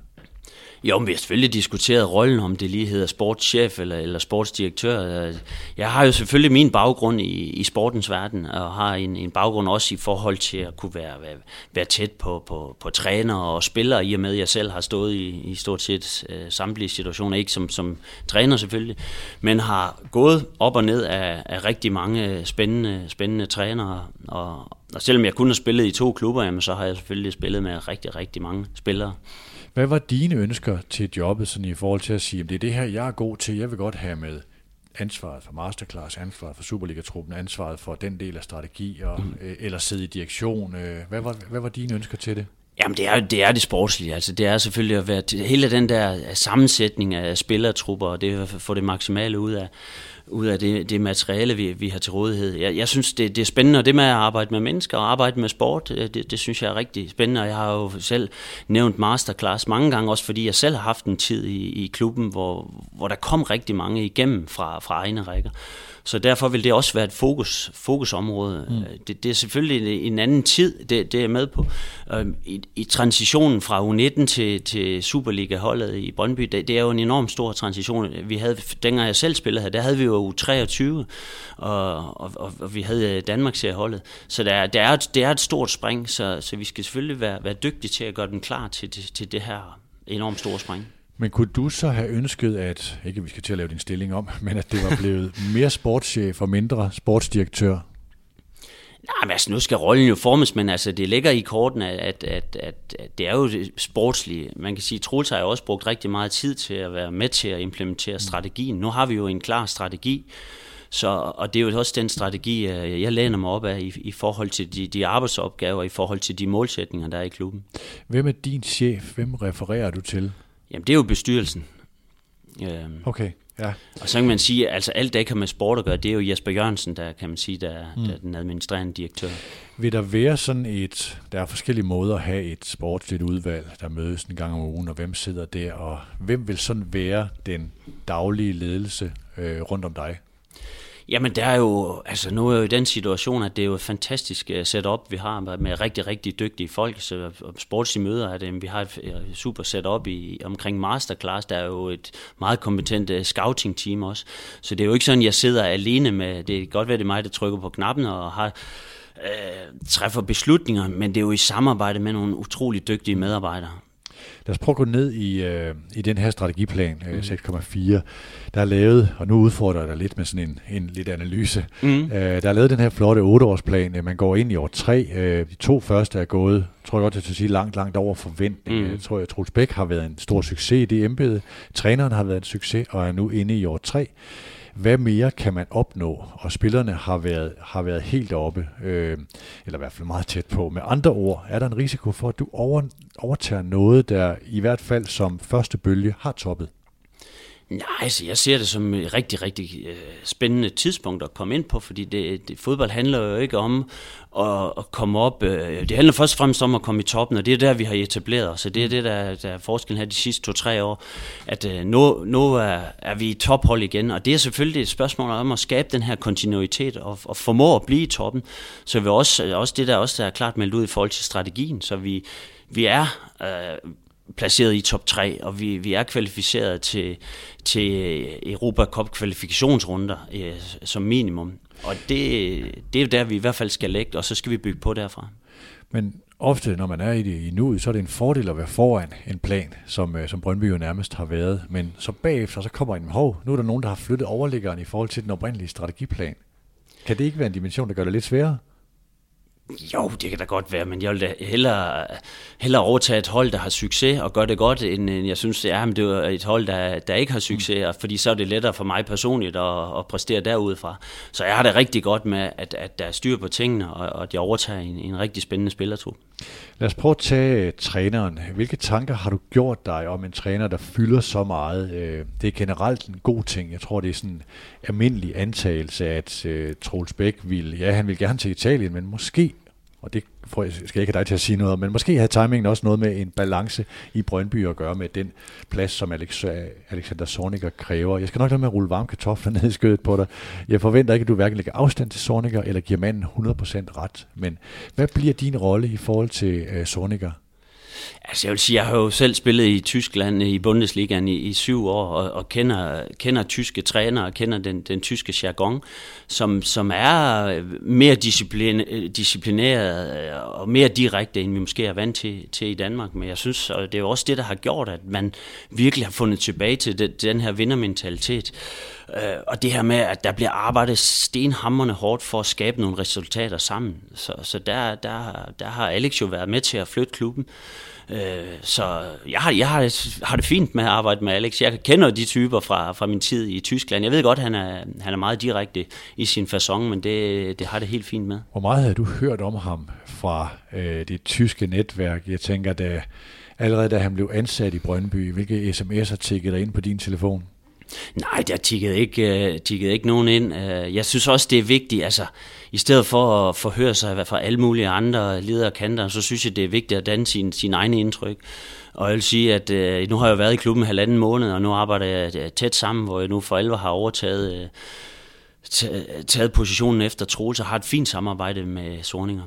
jo, men vi har selvfølgelig diskuteret rollen, om det lige hedder sportschef eller, eller sportsdirektør. Jeg har jo selvfølgelig min baggrund i, i sportens verden, og har en, en baggrund også i forhold til at kunne være, være, være tæt på, på, på træner og spillere, i og med at jeg selv har stået i, i stort set øh, samtlige situationer, ikke som, som træner selvfølgelig, men har gået op og ned af, af rigtig mange spændende, spændende trænere, og, og selvom jeg kun har spillet i to klubber, jamen, så har jeg selvfølgelig spillet med rigtig, rigtig mange spillere. Hvad var dine ønsker til jobbet sådan i forhold til at sige, at det er det her, jeg er god til, jeg vil godt have med ansvaret for masterclass, ansvaret for Superliga-truppen, ansvaret for den del af strategi, og, mm. øh, eller sidde i direktion. Øh, hvad, var, hvad var dine ønsker til det? Jamen, det er, det er det sportslige. Altså, det er selvfølgelig at være hele den der sammensætning af spillertrupper, og det at få det maksimale ud af, ud af det, det materiale, vi, vi har til rådighed. Jeg, jeg synes, det, det er spændende, og det med at arbejde med mennesker og arbejde med sport, øh, det, det synes jeg er rigtig spændende, og jeg har jo selv nævnt masterclass mange gange, også fordi jeg selv har haft en tid i, i klubben, hvor, hvor der kom rigtig mange igennem fra, fra egne rækker. Så derfor vil det også være et fokus, fokusområde. Mm. Det, det er selvfølgelig en anden tid, det, det er jeg med på. Øhm, I, I transitionen fra U19 til, til Superliga-holdet i Brøndby, det, det er jo en enorm stor transition. Vi havde, dengang jeg selv spillede her, der havde vi jo U23, og, og, og, og vi havde Danmarks holdet. Så der, der er, det er et stort spring, så, så vi skal selvfølgelig være, være dygtige til at gøre den klar til, til, til det her enormt store spring. Men kunne du så have ønsket, at, ikke at vi skal til at lave din stilling om, men at det var blevet mere sportschef og mindre sportsdirektør? Nej, men altså, nu skal rollen jo formes, men altså, det ligger i korten, at, at, at, at det er jo det sportslige. Man kan sige, at Troels har jo også brugt rigtig meget tid til at være med til at implementere mm. strategien. Nu har vi jo en klar strategi, så, og det er jo også den strategi, jeg læner mig op af i, i forhold til de, de arbejdsopgaver, i forhold til de målsætninger, der er i klubben. Hvem er din chef? Hvem refererer du til? Jamen, det er jo bestyrelsen. Øhm, okay, ja. Og så kan man sige, altså, alt det kan med sport at gøre, det er jo Jesper Jørgensen, der kan man sige, der, mm. der er den administrerende direktør. Vil der være sådan et, der er forskellige måder at have et sportsligt udvalg, der mødes en gang om ugen, og hvem sidder der, og hvem vil sådan være den daglige ledelse øh, rundt om dig? Jamen, der er jo, altså nu er jo i den situation, at det er jo et fantastisk øh, setup, vi har med rigtig, rigtig dygtige folk, så sportslige møder er det. Vi har et øh, super setup i, omkring masterclass, der er jo et meget kompetent øh, scouting team også. Så det er jo ikke sådan, jeg sidder alene med, det kan godt være, det er mig, der trykker på knappen og har øh, træffer beslutninger, men det er jo i samarbejde med nogle utrolig dygtige medarbejdere. Lad os prøve at gå ned i, øh, i den her strategiplan, øh, 6,4. Der er lavet, og nu udfordrer jeg dig lidt med sådan en, en lidt analyse. Mm. Øh, der er lavet den her flotte 8-årsplan. Man går ind i år 3. Øh, de to første er gået, tror jeg godt, jeg skal sige, langt, langt over forventning. Mm. Jeg tror, at Troels Bæk har været en stor succes i det embede. Træneren har været en succes og er nu inde i år 3 hvad mere kan man opnå? Og spillerne har været, har været helt oppe, øh, eller i hvert fald meget tæt på. Med andre ord, er der en risiko for, at du over, overtager noget, der i hvert fald som første bølge har toppet? Nej, altså jeg ser det som et rigtig, rigtig øh, spændende tidspunkt at komme ind på, fordi det, det, fodbold handler jo ikke om at, at komme op. Øh, det handler først og fremmest om at komme i toppen, og det er der, vi har etableret os. Så det er det, der, der er forskellen her de sidste to-tre år, at øh, nu, nu er, er vi i tophold igen, og det er selvfølgelig et spørgsmål om at skabe den her kontinuitet og, og formå at blive i toppen. Så vi også, også det der også der er klart meldt ud i forhold til strategien, så vi, vi er øh, placeret i top 3, og vi, vi er kvalificeret til, til Europa Cup kvalifikationsrunder øh, som minimum. Og det, det er der, vi i hvert fald skal lægge, og så skal vi bygge på derfra. Men ofte, når man er i det i nuet, så er det en fordel at være foran en plan, som, øh, som Brøndby jo nærmest har været. Men så bagefter, så kommer en, hov, nu er der nogen, der har flyttet overliggeren i forhold til den oprindelige strategiplan. Kan det ikke være en dimension, der gør det lidt sværere? Jo, det kan da godt være, men jeg vil da hellere, hellere overtage et hold, der har succes og gør det godt, end jeg synes, det er, men det er et hold, der, der ikke har succes, mm. fordi så er det lettere for mig personligt at, at præstere derudfra. Så jeg har det rigtig godt med, at, at der er styr på tingene, og, og at jeg overtager en, en rigtig spændende spillertrup. Lad os prøve at tage øh, træneren. Hvilke tanker har du gjort dig om en træner, der fylder så meget? Øh, det er generelt en god ting. Jeg tror, det er sådan en almindelig antagelse, at øh, Troels Bæk vil, ja, han vil gerne til Italien, men måske og det får jeg, skal jeg ikke have dig til at sige noget om, men måske havde timingen også noget med en balance i Brøndby at gøre med den plads, som Alex, Alexander Sorniger kræver. Jeg skal nok lade med at rulle varme kartofler ned i skødet på dig. Jeg forventer ikke, at du hverken lægger afstand til Sorniger eller giver manden 100% ret, men hvad bliver din rolle i forhold til øh, uh, Sorniger? Altså jeg vil sige, jeg har jo selv spillet i Tyskland i Bundesligaen i, i syv år, og, og kender, kender tyske trænere, og kender den, den tyske jargon, som, som er mere disciplin, disciplineret øh, og mere direkte, end vi måske er vant til, til i Danmark. Men jeg synes, og det er jo også det, der har gjort, at man virkelig har fundet tilbage til den, den her vindermentalitet. Øh, og det her med, at der bliver arbejdet stenhammerne hårdt for at skabe nogle resultater sammen. Så, så der, der, der har Alex jo været med til at flytte klubben. Øh, så jeg, har, jeg har, har det fint med at arbejde med Alex. Jeg kender de typer fra, fra min tid i Tyskland. Jeg ved godt, at han er, han er meget direkte i sin façon, men det, det har det helt fint med. Hvor meget har du hørt om ham fra øh, det tyske netværk? Jeg tænker, da, allerede da han blev ansat i Brøndby, hvilke sms'er tikkede der ind på din telefon? Nej, der tikkede ikke, uh, tikkede ikke nogen ind. Uh, jeg synes også, det er vigtigt, altså i stedet for at forhøre sig fra alle mulige andre ledere og kanter, så synes jeg, det er vigtigt at danne sin, sin egen indtryk. Og jeg vil sige, at uh, nu har jeg været i klubben halvanden måned, og nu arbejder jeg tæt sammen, hvor jeg nu for alvor har overtaget uh, taget positionen efter Troels og har et fint samarbejde med Sorninger.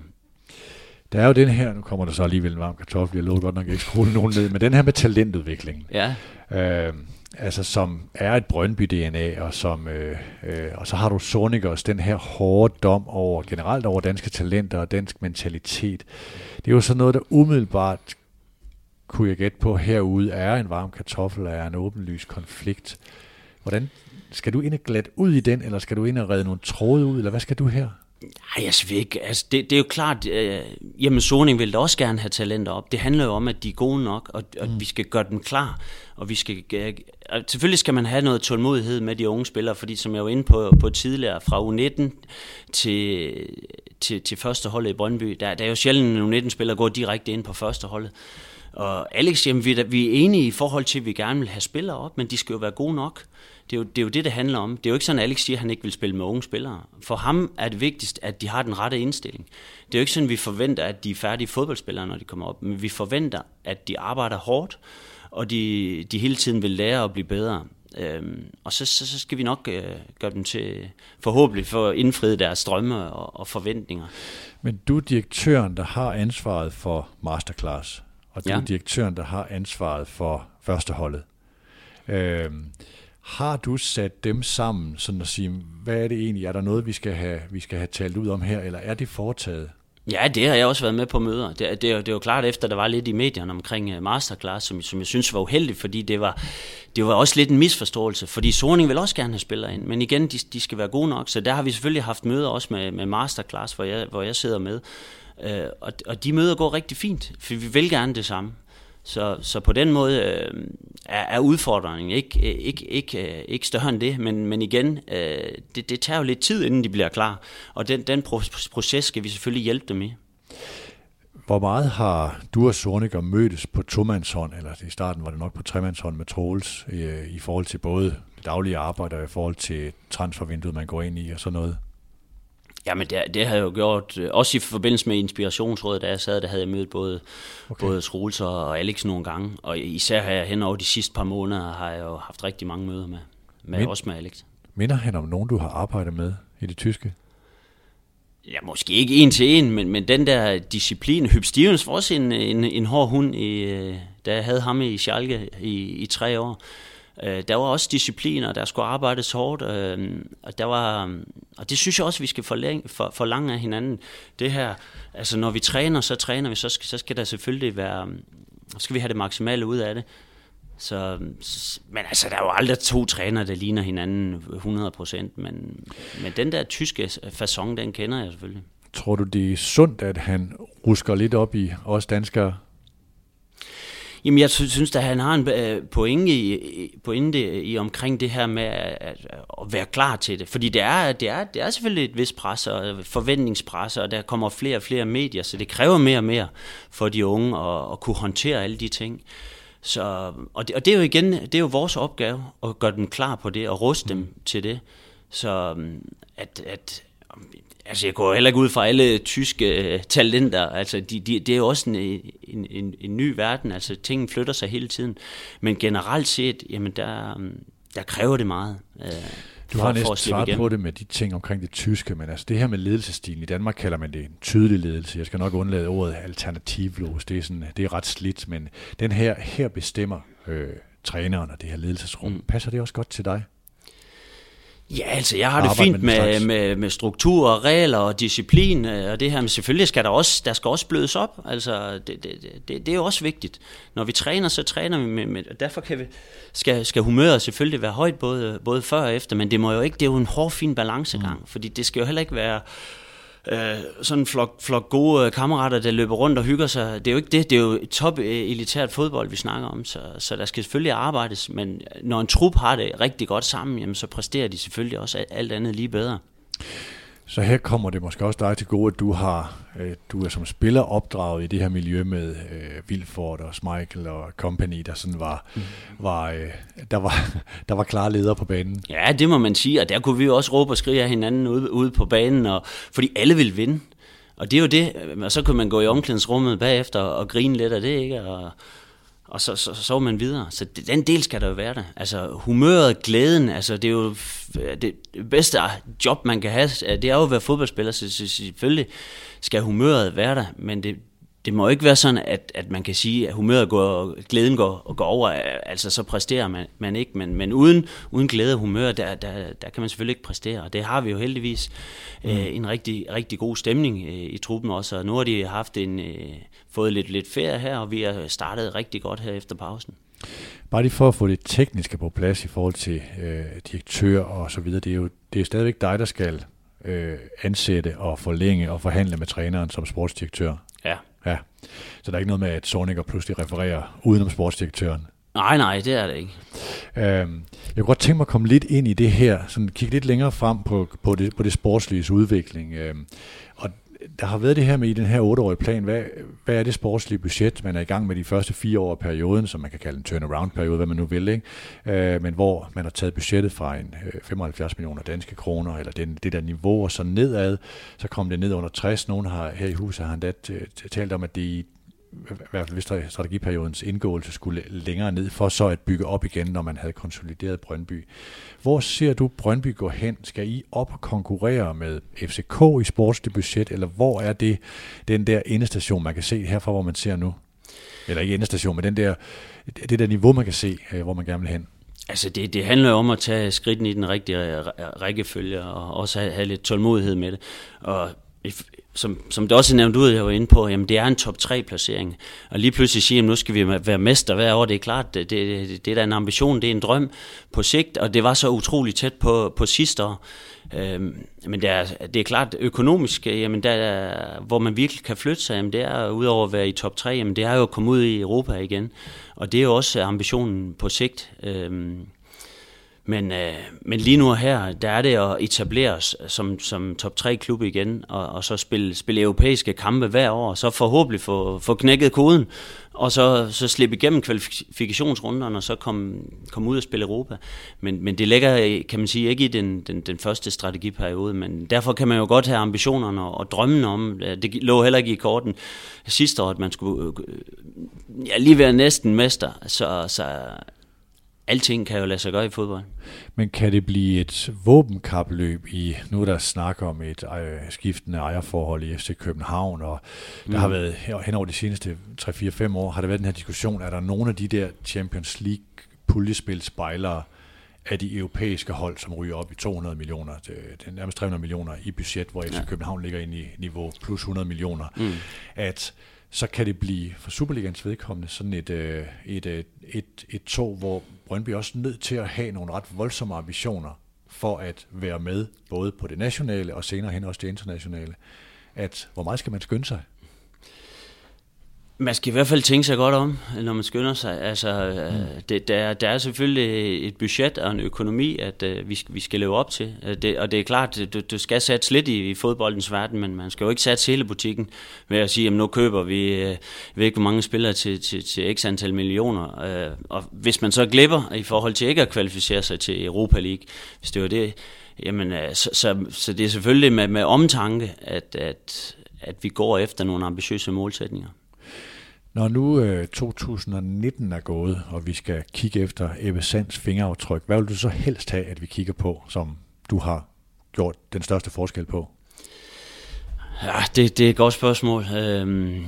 Der er jo den her, nu kommer der så alligevel en varm kartoffel, jeg lover godt nok ikke skrue nogen ned, men den her med talentudvikling. Ja. Øh, altså som er et Brøndby-DNA, og, som, øh, øh, og så har du Sonikers, den her hårde dom over, generelt over danske talenter og dansk mentalitet. Det er jo sådan noget, der umiddelbart kunne jeg gætte på herude, er en varm kartoffel, er en åbenlys konflikt. Hvordan skal du ind og glat ud i den, eller skal du ind og redde nogle tråde ud, eller hvad skal du her? Nej, jeg vil ikke. Altså, det, det er jo klart, øh, jamen Soning vil da også gerne have talenter op. Det handler jo om, at de er gode nok, og, og mm. vi skal gøre dem klar. Og vi skal, øh, selvfølgelig skal man have noget tålmodighed med de unge spillere, fordi som jeg var inde på, på tidligere, fra U19 til, til, til første holdet i Brøndby, der, der er jo sjældent, at U19-spillere går direkte ind på første holdet. Og Alex, jamen, vi, er, vi er enige i forhold til, at vi gerne vil have spillere op, men de skal jo være gode nok. Det er, jo, det er jo det, det handler om. Det er jo ikke sådan, at Alex siger, at han ikke vil spille med unge spillere. For ham er det vigtigst, at de har den rette indstilling. Det er jo ikke sådan, at vi forventer, at de er færdige fodboldspillere, når de kommer op. Men vi forventer, at de arbejder hårdt, og de, de hele tiden vil lære at blive bedre. Øhm, og så, så, så skal vi nok øh, gøre dem til, forhåbentlig for at indfri deres drømme og, og forventninger. Men du er direktøren, der har ansvaret for masterclass, og du ja. er direktøren, der har ansvaret for førsteholdet. Øhm, har du sat dem sammen, sådan at sige, hvad er det egentlig? Er der noget, vi skal have, vi skal have talt ud om her, eller er det foretaget? Ja, det har jeg også været med på møder. Det, det, det, er jo klart efter, der var lidt i medierne omkring øh, Masterclass, som, som jeg synes var uheldigt, fordi det var, det var også lidt en misforståelse, fordi Sorning vil også gerne have spillere ind, men igen, de, de skal være gode nok, så der har vi selvfølgelig haft møder også med, med Masterclass, hvor jeg, hvor jeg sidder med, øh, og, og de møder går rigtig fint, for vi vil gerne det samme. Så, så på den måde øh, er, er udfordringen ikke, ikke, ikke, øh, ikke større end det, men, men igen, øh, det, det tager jo lidt tid, inden de bliver klar, og den, den proces skal vi selvfølgelig hjælpe dem i. Hvor meget har du og Sorniger mødtes på tomandshånd, eller i starten var det nok på tremandshånd med Troels, i, i forhold til både det daglige arbejde og i forhold til transfervinduet, man går ind i og sådan noget? Jamen det, det har jeg jo gjort, øh, også i forbindelse med Inspirationsrådet, da jeg sad, der havde jeg mødt både, okay. både Troels og Alex nogle gange, og især har jeg hen over de sidste par måneder, har jeg jo haft rigtig mange møder med, med Min, også med Alex. Minder han om nogen, du har arbejdet med i det tyske? Ja, måske ikke en til en, men, men den der disciplin. Hyb Stevens var også en, en, en hård hund, i, øh, da jeg havde ham i Schalke i, i tre år. Øh, der var også discipliner, der skulle arbejdes hårdt, øh, og, der var, øh, og det synes jeg også, vi skal forlænge, for, forlange af hinanden. Det her, altså når vi træner, så træner vi, så skal, så skal der selvfølgelig være, øh, skal vi have det maksimale ud af det. Så, men altså, der er jo aldrig to trænere, der ligner hinanden 100%, men, men den der tyske façon, den kender jeg selvfølgelig. Tror du, det er sundt, at han rusker lidt op i os danskere? Jamen, jeg synes at han har en øh, pointe i, pointe øh, i omkring det her med at, at være klar til det. Fordi det er, det, er, det er selvfølgelig et vis pres og forventningspres, og der kommer flere og flere medier, så det kræver mere og mere for de unge at, at kunne håndtere alle de ting. Så, og, det, og det er jo igen, det er jo vores opgave at gøre dem klar på det og ruste dem til det. Så mm, at, at Altså, jeg går heller ikke ud fra alle tyske uh, talenter. Altså, de, de, det er jo også en, en, en, en ny verden. Altså, tingene flytter sig hele tiden. Men generelt set, jamen, der, der kræver det meget. Uh, du har næsten svaret på det med de ting omkring det tyske, men altså det her med ledelsestilen, i Danmark kalder man det en tydelig ledelse. Jeg skal nok undlade ordet alternativlos, det er, sådan, det er ret slidt, men den her, her bestemmer øh, træneren og det her ledelsesrum. Mm. Passer det også godt til dig? Ja, altså jeg har det fint med, med, med, med struktur og regler og disciplin øh, og det her, men selvfølgelig skal der også, der skal også blødes op. Altså det, det, det, det er jo også vigtigt. Når vi træner, så træner vi med, med og derfor kan vi, skal, skal humøret selvfølgelig være højt både, både før og efter, men det må jo ikke, det er jo en hård fin balancegang, mm. fordi det skal jo heller ikke være øh, Øh, sådan en flok, flok gode øh, kammerater, der løber rundt og hygger sig. Det er jo ikke det, det er jo top øh, elitært fodbold, vi snakker om, så, så der skal selvfølgelig arbejdes, men når en trup har det rigtig godt sammen, jamen, så præsterer de selvfølgelig også alt andet lige bedre. Så her kommer det måske også dig til gode, at du har øh, du er som spiller opdraget i det her miljø med øh, Vilford og Schmeichel og company, der sådan var, mm. var øh, der var der var klare ledere på banen. Ja, det må man sige, og der kunne vi også råbe og skrige af hinanden ude, ude på banen, og, fordi alle vil vinde. Og det er jo det, og så kunne man gå i omklædningsrummet bagefter og grine lidt af det, ikke? Og, og så, så, så, så man videre. Så det, den del skal der jo være der. Altså humøret, glæden, altså det er jo øh, det bedste job, man kan have, øh, det er jo at være fodboldspiller, så, så selvfølgelig skal humøret være der, men det, det må ikke være sådan, at, at man kan sige, at humøret går, glæden går, går over, altså så præsterer man, man ikke, men, men uden, uden glæde og humør, der, der, der kan man selvfølgelig ikke præstere, og det har vi jo heldigvis mm. øh, en rigtig, rigtig god stemning øh, i truppen også, og nu har de haft en, øh, fået lidt, lidt ferie her, og vi har startet rigtig godt her efter pausen. Bare lige for at få det tekniske på plads i forhold til øh, direktør og så videre, det er jo det er stadigvæk dig, der skal øh, ansætte og forlænge og forhandle med træneren som sportsdirektør. Ja. Ja. Så der er ikke noget med, at Sorniger pludselig refererer udenom sportsdirektøren. Nej, nej, det er det ikke. Øhm, jeg kunne godt tænke mig at komme lidt ind i det her, sådan kigge lidt længere frem på, på, det, på det sportslige udvikling. Øhm, og der har været det her med i den her otteårige plan, hvad, hvad er det sportslige budget, man er i gang med de første fire år af perioden, som man kan kalde en turnaround-periode, hvad man nu vil, ikke? Øh, men hvor man har taget budgettet fra en øh, 75 millioner danske kroner, eller den, det der niveau, og så nedad, så kom det ned under 60. Nogen har her i huset har endda talt om, at det i i hvert fald hvis strategiperiodens indgåelse skulle længere ned, for så at bygge op igen, når man havde konsolideret Brøndby. Hvor ser du Brøndby gå hen? Skal I op og konkurrere med FCK i sportsligt budget, eller hvor er det den der endestation, man kan se herfra, hvor man ser nu? Eller ikke endestation, men den der, det der niveau, man kan se, øh, hvor man gerne vil hen. Altså det, det handler om at tage skridten i den rigtige øh, rækkefølge, og også have, have lidt tålmodighed med det. Og som, som det også er nævnt ud, jeg var inde på, jamen det er en top 3 placering. Og lige pludselig sige, at nu skal vi være mester hver år, det er klart, det, det, det er da en ambition, det er en drøm på sigt, og det var så utroligt tæt på, på sidste år. Øhm, men det er, det er klart økonomisk, jamen der, hvor man virkelig kan flytte sig, jamen det er udover at være i top 3, jamen det er jo at komme ud i Europa igen. Og det er jo også ambitionen på sigt. Øhm, men, øh, men lige nu her, der er det at etablere os som, som top 3 klub igen, og, og så spille, spille europæiske kampe hver år, og så forhåbentlig få, få knækket koden, og så, så slippe igennem kvalifikationsrunderne, og så komme, komme ud og spille Europa. Men, men det ligger, kan man sige, ikke i den, den, den første strategiperiode, men derfor kan man jo godt have ambitionerne og, og drømmen om, det lå heller ikke i korten sidste år, at man skulle øh, ja, lige være næsten mester, så, så alting kan jo lade sig gøre i fodbold. Men kan det blive et våbenkapløb i, nu er der snak om et øh, skiftende ejerforhold i FC København, og der mm. har været hen over de seneste 3-4-5 år, har der været den her diskussion, er der nogle af de der Champions League puljespil spejlere af de europæiske hold, som ryger op i 200 millioner, det er nærmest 300 millioner i budget, hvor FC ja. København ligger ind i niveau plus 100 millioner, mm. at så kan det blive for Superligans vedkommende sådan et, øh, et, et, øh, et, et tog, hvor Brøndby også nødt til at have nogle ret voldsomme ambitioner for at være med, både på det nationale og senere hen også det internationale. At hvor meget skal man skynde sig? Man skal i hvert fald tænke sig godt om, når man skynder sig. Altså, mm. det, der, der er selvfølgelig et budget og en økonomi, at uh, vi, vi skal leve op til. Øh, det, og det er klart, du, du skal satse lidt i, i fodboldens verden, men man skal jo ikke satse hele butikken ved at sige, at nu køber vi, uh, ved ikke hvor mange spillere til, til, til x antal millioner. Uh, og hvis man så glipper i forhold til ikke at kvalificere sig til Europa League, hvis det var det, jamen, uh, så, så, så det er selvfølgelig med, med omtanke, at, at, at vi går efter nogle ambitiøse målsætninger. Når nu øh, 2019 er gået, og vi skal kigge efter Ebbe Sands fingeraftryk, hvad vil du så helst have, at vi kigger på, som du har gjort den største forskel på? Ja, det, det er et godt spørgsmål. Øhm,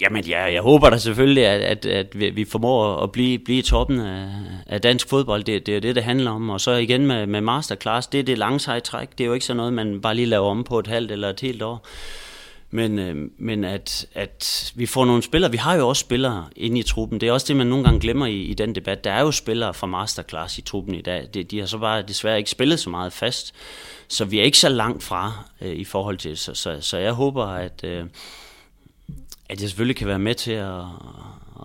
jamen, ja, jeg håber da selvfølgelig, at, at, at vi formår at blive, blive i toppen af, af dansk fodbold. Det, det er det, det handler om. Og så igen med, med masterclass, det er det lange træk. Det er jo ikke sådan noget, man bare lige laver om på et halvt eller et helt år. Men, øh, men at, at vi får nogle spillere, vi har jo også spillere inde i truppen, det er også det, man nogle gange glemmer i, i den debat. Der er jo spillere fra masterclass i truppen i dag, de, de har så bare desværre ikke spillet så meget fast, så vi er ikke så langt fra øh, i forhold til, så, så, så jeg håber, at, øh, at jeg selvfølgelig kan være med til at,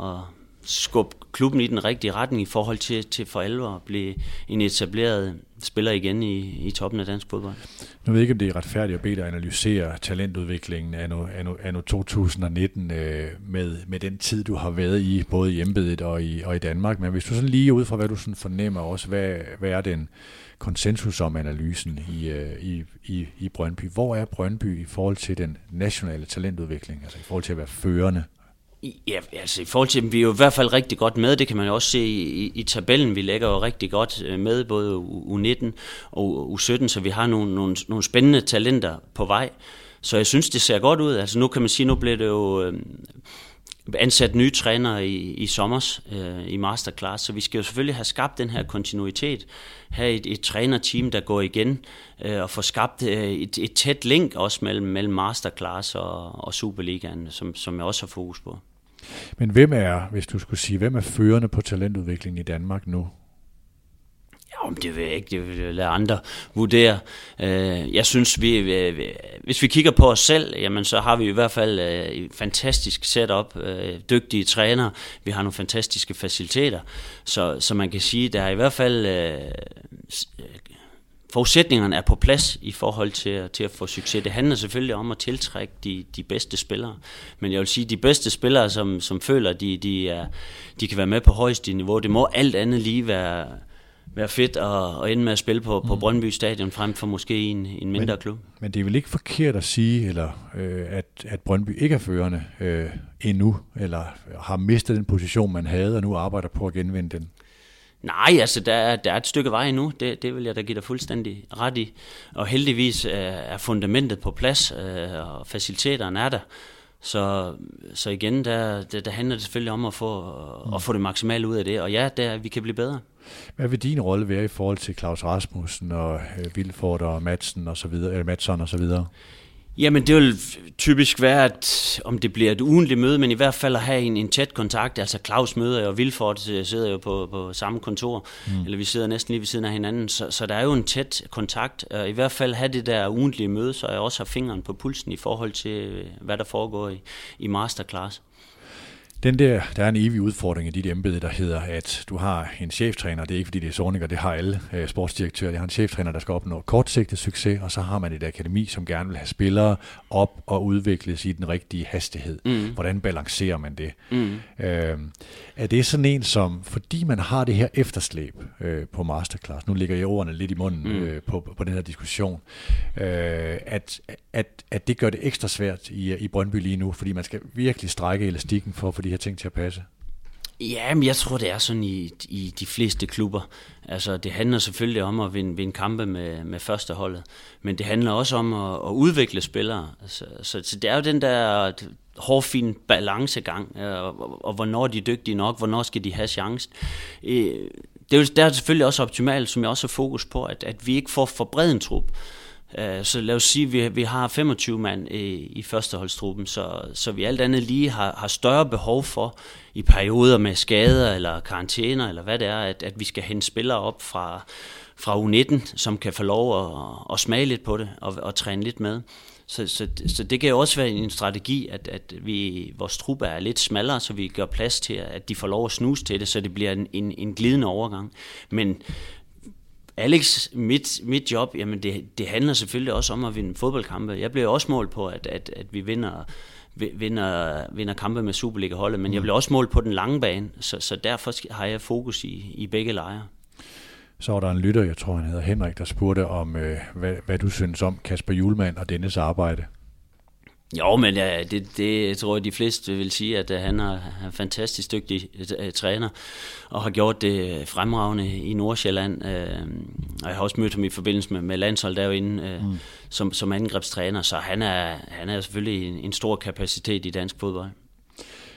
at skubbe klubben i den rigtige retning i forhold til, til for alvor at blive en etableret spiller igen i, i toppen af dansk fodbold. Nu ved jeg ikke, om det er retfærdigt at bede dig analysere talentudviklingen af anno, anno 2019 øh, med, med den tid, du har været i, både i embedet og i, og i Danmark. Men hvis du sådan lige ud fra, hvad du sådan fornemmer også, hvad, hvad er den konsensus om analysen i, øh, i, i, i Brøndby? Hvor er Brøndby i forhold til den nationale talentudvikling, altså i forhold til at være førende Ja, altså i forhold til, vi er jo i hvert fald rigtig godt med, det kan man jo også se i, i, tabellen, vi lægger jo rigtig godt øh, med, både U19 og U17, så vi har nogle, nogle, nogle spændende talenter på vej. Så jeg synes, det ser godt ud. Altså nu kan man sige, nu bliver det jo øh, ansat nye trænere i, i sommers øh, i masterclass, så vi skal jo selvfølgelig have skabt den her kontinuitet, have et, et trænerteam, der går igen, øh, og få skabt øh, et, et tæt link også mellem, mellem masterclass og, og Superligaen, som, som jeg også har fokus på. Men hvem er, hvis du skulle sige, hvem er førende på talentudviklingen i Danmark nu? Om det vil jeg ikke, det vil jeg lade andre vurdere. Øh, jeg synes, vi, øh, hvis vi kigger på os selv, jamen så har vi i hvert fald øh, et fantastisk setup, dygtige trænere, vi har nogle fantastiske faciliteter, så, så man kan sige, der er i hvert fald forudsætningerne er på plads i forhold til, til at få succes. Det handler selvfølgelig om at tiltrække de, de bedste spillere. Men jeg vil sige, de bedste spillere, som, som føler, de, de, er, de kan være med på højeste niveau, det må alt andet lige være, være fedt at, at ende med at spille på, på mm. Brøndby Stadion frem for måske en, en mindre men, klub. Men det er vel ikke forkert at sige, eller øh, at, at Brøndby ikke er førende øh, endnu, eller har mistet den position, man havde, og nu arbejder på at genvinde den? Nej, altså der er, der er et stykke vej endnu, det, det vil jeg da give dig fuldstændig ret i. Og heldigvis er fundamentet på plads, øh, og faciliteterne er der. Så, så igen, der, der, der handler det selvfølgelig om at få, mm. at få det maksimale ud af det. Og ja, der, vi kan blive bedre. Hvad vil din rolle være i forhold til Claus Rasmussen og øh, Vilford og Madsen og så videre, eller Madsen og så videre? Jamen det vil typisk være, at om det bliver et ugentligt møde, men i hvert fald at have en, en tæt kontakt. Altså Claus møder jo, og Vilford sidder jo på, på samme kontor, mm. eller vi sidder næsten lige ved siden af hinanden, så, så der er jo en tæt kontakt. Og I hvert fald have det der ugentlige møde, så jeg også har fingeren på pulsen i forhold til, hvad der foregår i, i masterclass. Den der, der er en evig udfordring i dit embede, der hedder, at du har en cheftræner, det er ikke fordi det er Sorninger, det har alle øh, sportsdirektører, det har en cheftræner, der skal opnå kortsigtet succes, og så har man et akademi, som gerne vil have spillere op og udvikles i den rigtige hastighed. Mm. Hvordan balancerer man det? Mm. Øh, er det sådan en som, fordi man har det her efterslæb øh, på masterclass, nu ligger jeg ordene lidt i munden mm. øh, på, på den her diskussion, øh, at, at, at det gør det ekstra svært i, i Brøndby lige nu, fordi man skal virkelig strække elastikken for få de her ting til at passe? Ja, men jeg tror, det er sådan i, i de fleste klubber. Altså, det handler selvfølgelig om at vinde, vinde kampe med, med førsteholdet, men det handler også om at, at udvikle spillere. Altså, så, så det er jo den der hårfin balancegang, øh, og, og, og hvornår de er dygtige nok, hvornår skal de have chancen. Øh, det er, jo, der er selvfølgelig også optimalt, som jeg også har fokus på, at, at vi ikke får for bred en trup. Øh, så lad os sige, at vi, vi har 25 mand i, i førsteholdstruppen, så, så vi alt andet lige har, har større behov for i perioder med skader eller karantæner, eller hvad det er, at, at vi skal hente spillere op fra, fra U19, som kan få lov at, at smage lidt på det og, og træne lidt med. Så, så, så det kan jo også være en strategi, at, at vi, vores truppe er lidt smallere, så vi gør plads til, at de får lov at snuse til det, så det bliver en, en, en glidende overgang. Men Alex, mit, mit job, jamen det, det handler selvfølgelig også om at vinde fodboldkampe. Jeg bliver også målt på, at, at, at vi vinder, vinder, vinder kampe med Superliga-holdet, men jeg mm. bliver også målt på den lange bane, så, så derfor har jeg fokus i, i begge lejre. Så var der en lytter, jeg tror han hedder Henrik, der spurgte om, øh, hvad, hvad du synes om Kasper Julemand og dennes arbejde. Jo, men ja, det, det jeg tror jeg, de fleste vil sige, at han er en fantastisk dygtig uh, træner, og har gjort det fremragende i Nordsjælland. Og jeg har også mødt ham i forbindelse med, med landshold derinde mm. som, som angrebstræner, så han er, han er selvfølgelig en, en stor kapacitet i dansk fodbold.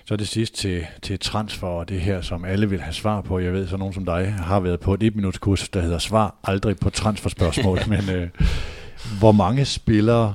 Så det sidste til, til transfer og det her, som alle vil have svar på. Jeg ved, så nogen som dig har været på et et minuts kurs, der hedder Svar aldrig på transferspørgsmål. men øh, hvor mange spillere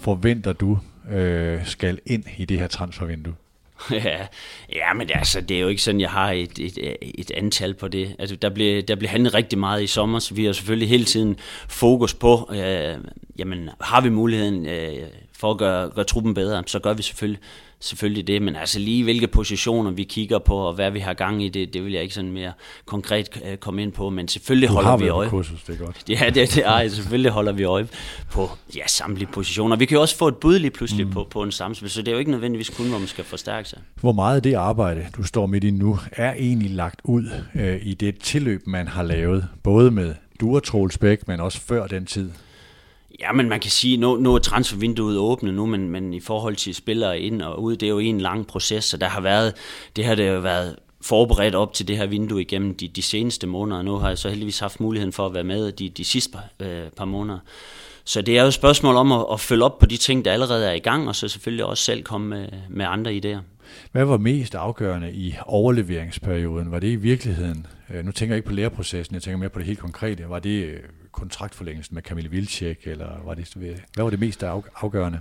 forventer du øh, skal ind i det her transfervindue? Ja, ja, men altså, det er jo ikke sådan, jeg har et, et, et antal på det. Altså, der blev, der blev handlet rigtig meget i sommer, så vi har selvfølgelig hele tiden fokus på, øh, jamen, har vi muligheden øh, for at gøre, gøre truppen bedre, så gør vi selvfølgelig selvfølgelig det, men altså lige hvilke positioner vi kigger på, og hvad vi har gang i, det, det vil jeg ikke sådan mere konkret øh, komme ind på, men selvfølgelig du holder vi øje. kursus, det er godt. Ja, det, det er, selvfølgelig holder vi øje på ja, samtlige positioner. Vi kan jo også få et bud lige pludselig mm. på, på en samspil, så det er jo ikke nødvendigvis kun, hvor man skal forstærke sig. Hvor meget af det arbejde, du står midt i nu, er egentlig lagt ud øh, i det tilløb, man har lavet, både med du og Troels Bæk, men også før den tid? Ja, men man kan sige, nu, nu er transfervinduet åbnet nu, men, men i forhold til spillere ind og ud, det er jo en lang proces, så der har været, det har det jo været forberedt op til det her vindue igennem de, de seneste måneder. Nu har jeg så heldigvis haft muligheden for at være med de, de sidste par, øh, par måneder. Så det er jo et spørgsmål om at, at følge op på de ting, der allerede er i gang, og så selvfølgelig også selv komme med, med andre idéer. Hvad var mest afgørende i overleveringsperioden? Var det i virkeligheden, øh, nu tænker jeg ikke på læreprocessen, jeg tænker mere på det helt konkrete, var det øh, kontraktforlængelsen med Camille Vilcek, eller var det, hvad var det mest afgørende?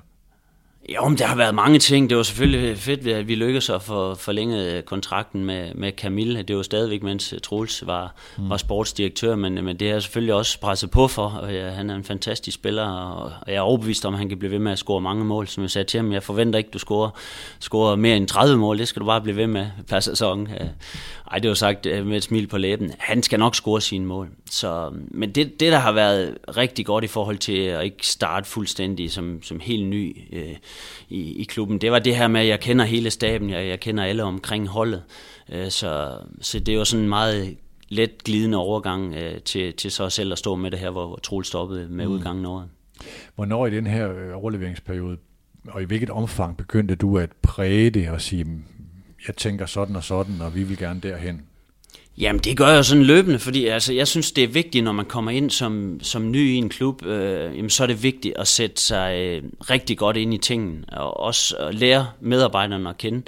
Jo, men der har været mange ting. Det var selvfølgelig fedt, at vi lykkedes at få forlænget kontrakten med, med Camille. Det var stadigvæk, mens Troels var, mm. var sportsdirektør, men, men det har selvfølgelig også presset på for. Og ja, han er en fantastisk spiller, og jeg er overbevist om, at han kan blive ved med at score mange mål. Som jeg sagde til ham, jeg forventer ikke, at du scorer, scorer mere end 30 mål. Det skal du bare blive ved med per sæson. Ej, det var sagt øh, med et smil på læben. Han skal nok score sine mål. Så, men det, det, der har været rigtig godt i forhold til at ikke starte fuldstændig som, som helt ny øh, i, i klubben, det var det her med, at jeg kender hele staben, jeg, jeg kender alle omkring holdet. Øh, så, så det var sådan meget let glidende overgang øh, til, til så selv at stå med det her, hvor Troels stoppede med mm. udgangen af året. Hvornår i den her øh, overleveringsperiode, og i hvilket omfang begyndte du at præge det og sige, jeg tænker sådan og sådan, og vi vil gerne derhen? Jamen det gør jeg sådan løbende, fordi altså, jeg synes det er vigtigt, når man kommer ind som, som ny i en klub, øh, jamen, så er det vigtigt at sætte sig øh, rigtig godt ind i tingene, og også at lære medarbejderne at kende,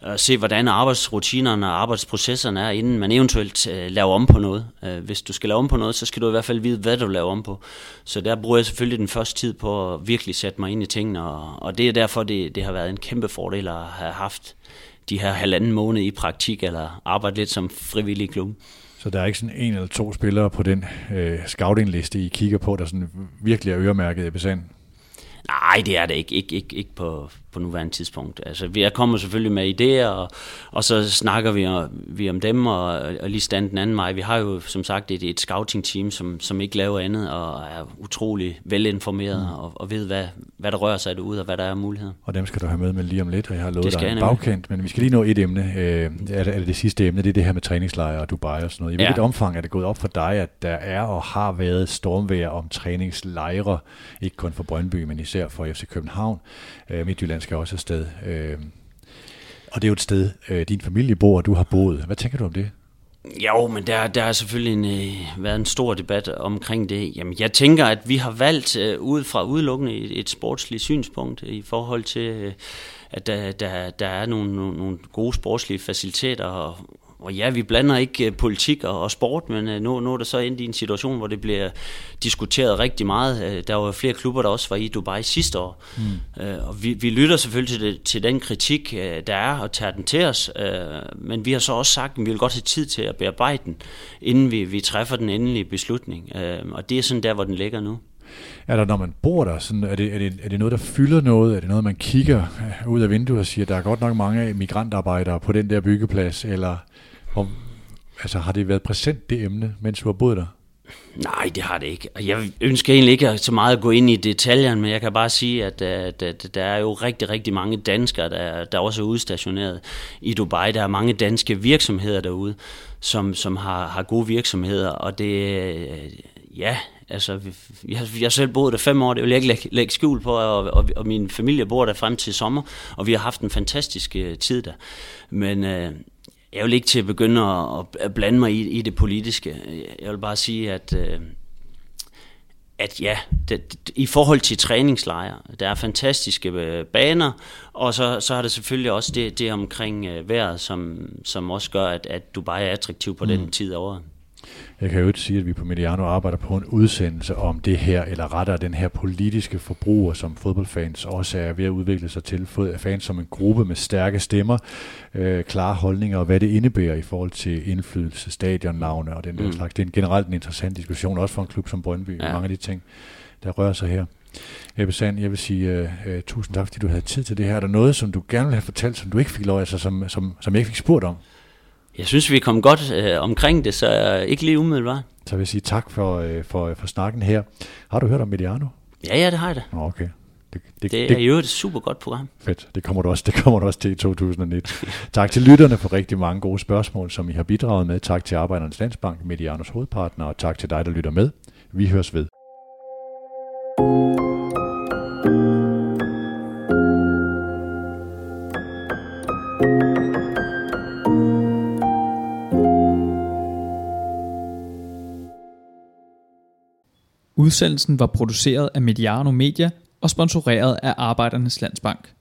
og se hvordan arbejdsrutinerne og arbejdsprocesserne er, inden man eventuelt øh, laver om på noget. Øh, hvis du skal lave om på noget, så skal du i hvert fald vide, hvad du laver om på. Så der bruger jeg selvfølgelig den første tid på at virkelig sætte mig ind i tingene, og, og det er derfor, det, det har været en kæmpe fordel at have haft de her halvanden måned i praktik, eller arbejde lidt som frivillig klub. Så der er ikke sådan en eller to spillere på den øh, scoutingliste, I kigger på, der sådan virkelig er øremærket i besand? Nej, det er det ikke. Ikke, ikke, ikke på, på nuværende tidspunkt. Altså, vi kommer selvfølgelig med idéer, og, og så snakker vi, om, vi om dem, og, og lige stand den anden vej. Vi har jo som sagt et, et scouting-team, som, som ikke laver andet, og er utrolig velinformeret, mm. og, og ved, hvad, hvad der rører sig derude, og hvad der er muligheder. Og dem skal du have med med lige om lidt, og jeg har lovet dig en bagkant, men vi skal lige nå et emne. Øh, er, det, er det det sidste emne? Det er det her med træningslejre og Dubai og sådan noget. I hvilket ja. omfang er det gået op for dig, at der er og har været stormvejr om træningslejre, ikke kun for Brøndby, men især for FC København. Øh, Midtjylland skal også afsted. Øh, og det er jo et sted, øh, din familie bor, og du har boet. Hvad tænker du om det? Jo, men der, der har selvfølgelig en, øh, været en stor debat omkring det. Jamen, jeg tænker, at vi har valgt øh, ud fra udelukkende et, et sportsligt synspunkt øh, i forhold til, øh, at der, der, der er nogle, nogle, nogle gode sportslige faciliteter, og, og ja, vi blander ikke øh, politik og, og sport, men øh, nu, nu er der så endt i en situation, hvor det bliver diskuteret rigtig meget. Øh, der var flere klubber, der også var i Dubai sidste år. Mm. Og vi, vi lytter selvfølgelig til, det, til den kritik, der er, og tager den til os. Men vi har så også sagt, at vi vil godt have tid til at bearbejde den, inden vi, vi træffer den endelige beslutning. Og det er sådan der, hvor den ligger nu. Er der, når man bor der, sådan, er, det, er, det, er det noget, der fylder noget? Er det noget, man kigger ud af vinduet og siger, der er godt nok mange migrantarbejdere på den der byggeplads, eller og, altså, har det været præsent, det emne, mens du har boet der? Nej, det har det ikke. Jeg ønsker egentlig ikke så meget at gå ind i detaljerne, men jeg kan bare sige, at, øh, at, at der er jo rigtig, rigtig mange danskere, der, der også er udstationeret i Dubai. Der er mange danske virksomheder derude, som, som har, har gode virksomheder, og det, øh, ja, altså, jeg, jeg har selv boet der fem år, det vil jeg ikke lægge, lægge skjul på, og, og, og min familie bor der frem til sommer, og vi har haft en fantastisk øh, tid der. Men øh, jeg vil ikke til at begynde at, at blande mig i, i det politiske. Jeg vil bare sige, at, øh, at ja, det, i forhold til træningslejre, der er fantastiske øh, baner, og så, så har det selvfølgelig også det, det omkring øh, vejret, som, som også gør, at, at Dubai er attraktiv på mm. den tid af året. Jeg kan jo ikke sige, at vi på Mediano arbejder på en udsendelse om det her, eller rettere den her politiske forbruger, som fodboldfans også er ved at udvikle sig til. Fans som en gruppe med stærke stemmer, øh, klare holdninger og hvad det indebærer i forhold til indflydelse, stadionnavne og den der mm. slags. Det er en generelt en interessant diskussion, også for en klub som Brøndby, ja. mange af de ting, der rører sig her. Ebbe Sand, jeg vil sige uh, uh, tusind tak, fordi du havde tid til det her. Er der noget, som du gerne vil have fortalt, som du ikke fik lov, altså som, som, som jeg ikke fik spurgt om? Jeg synes, vi kom godt øh, omkring det, så ikke lige umiddelbart. Så vil jeg sige tak for, øh, for, for snakken her. Har du hørt om Mediano? Ja, ja, det har jeg da. Okay. Det, det, det er jo et super godt program. Fedt, det kommer du også, det kommer du også til i 2019. tak til lytterne for rigtig mange gode spørgsmål, som I har bidraget med. Tak til Arbejdernes Landsbank, Medianos hovedpartner, og tak til dig, der lytter med. Vi høres ved. Udsendelsen var produceret af Mediano Media og sponsoreret af Arbejdernes Landsbank.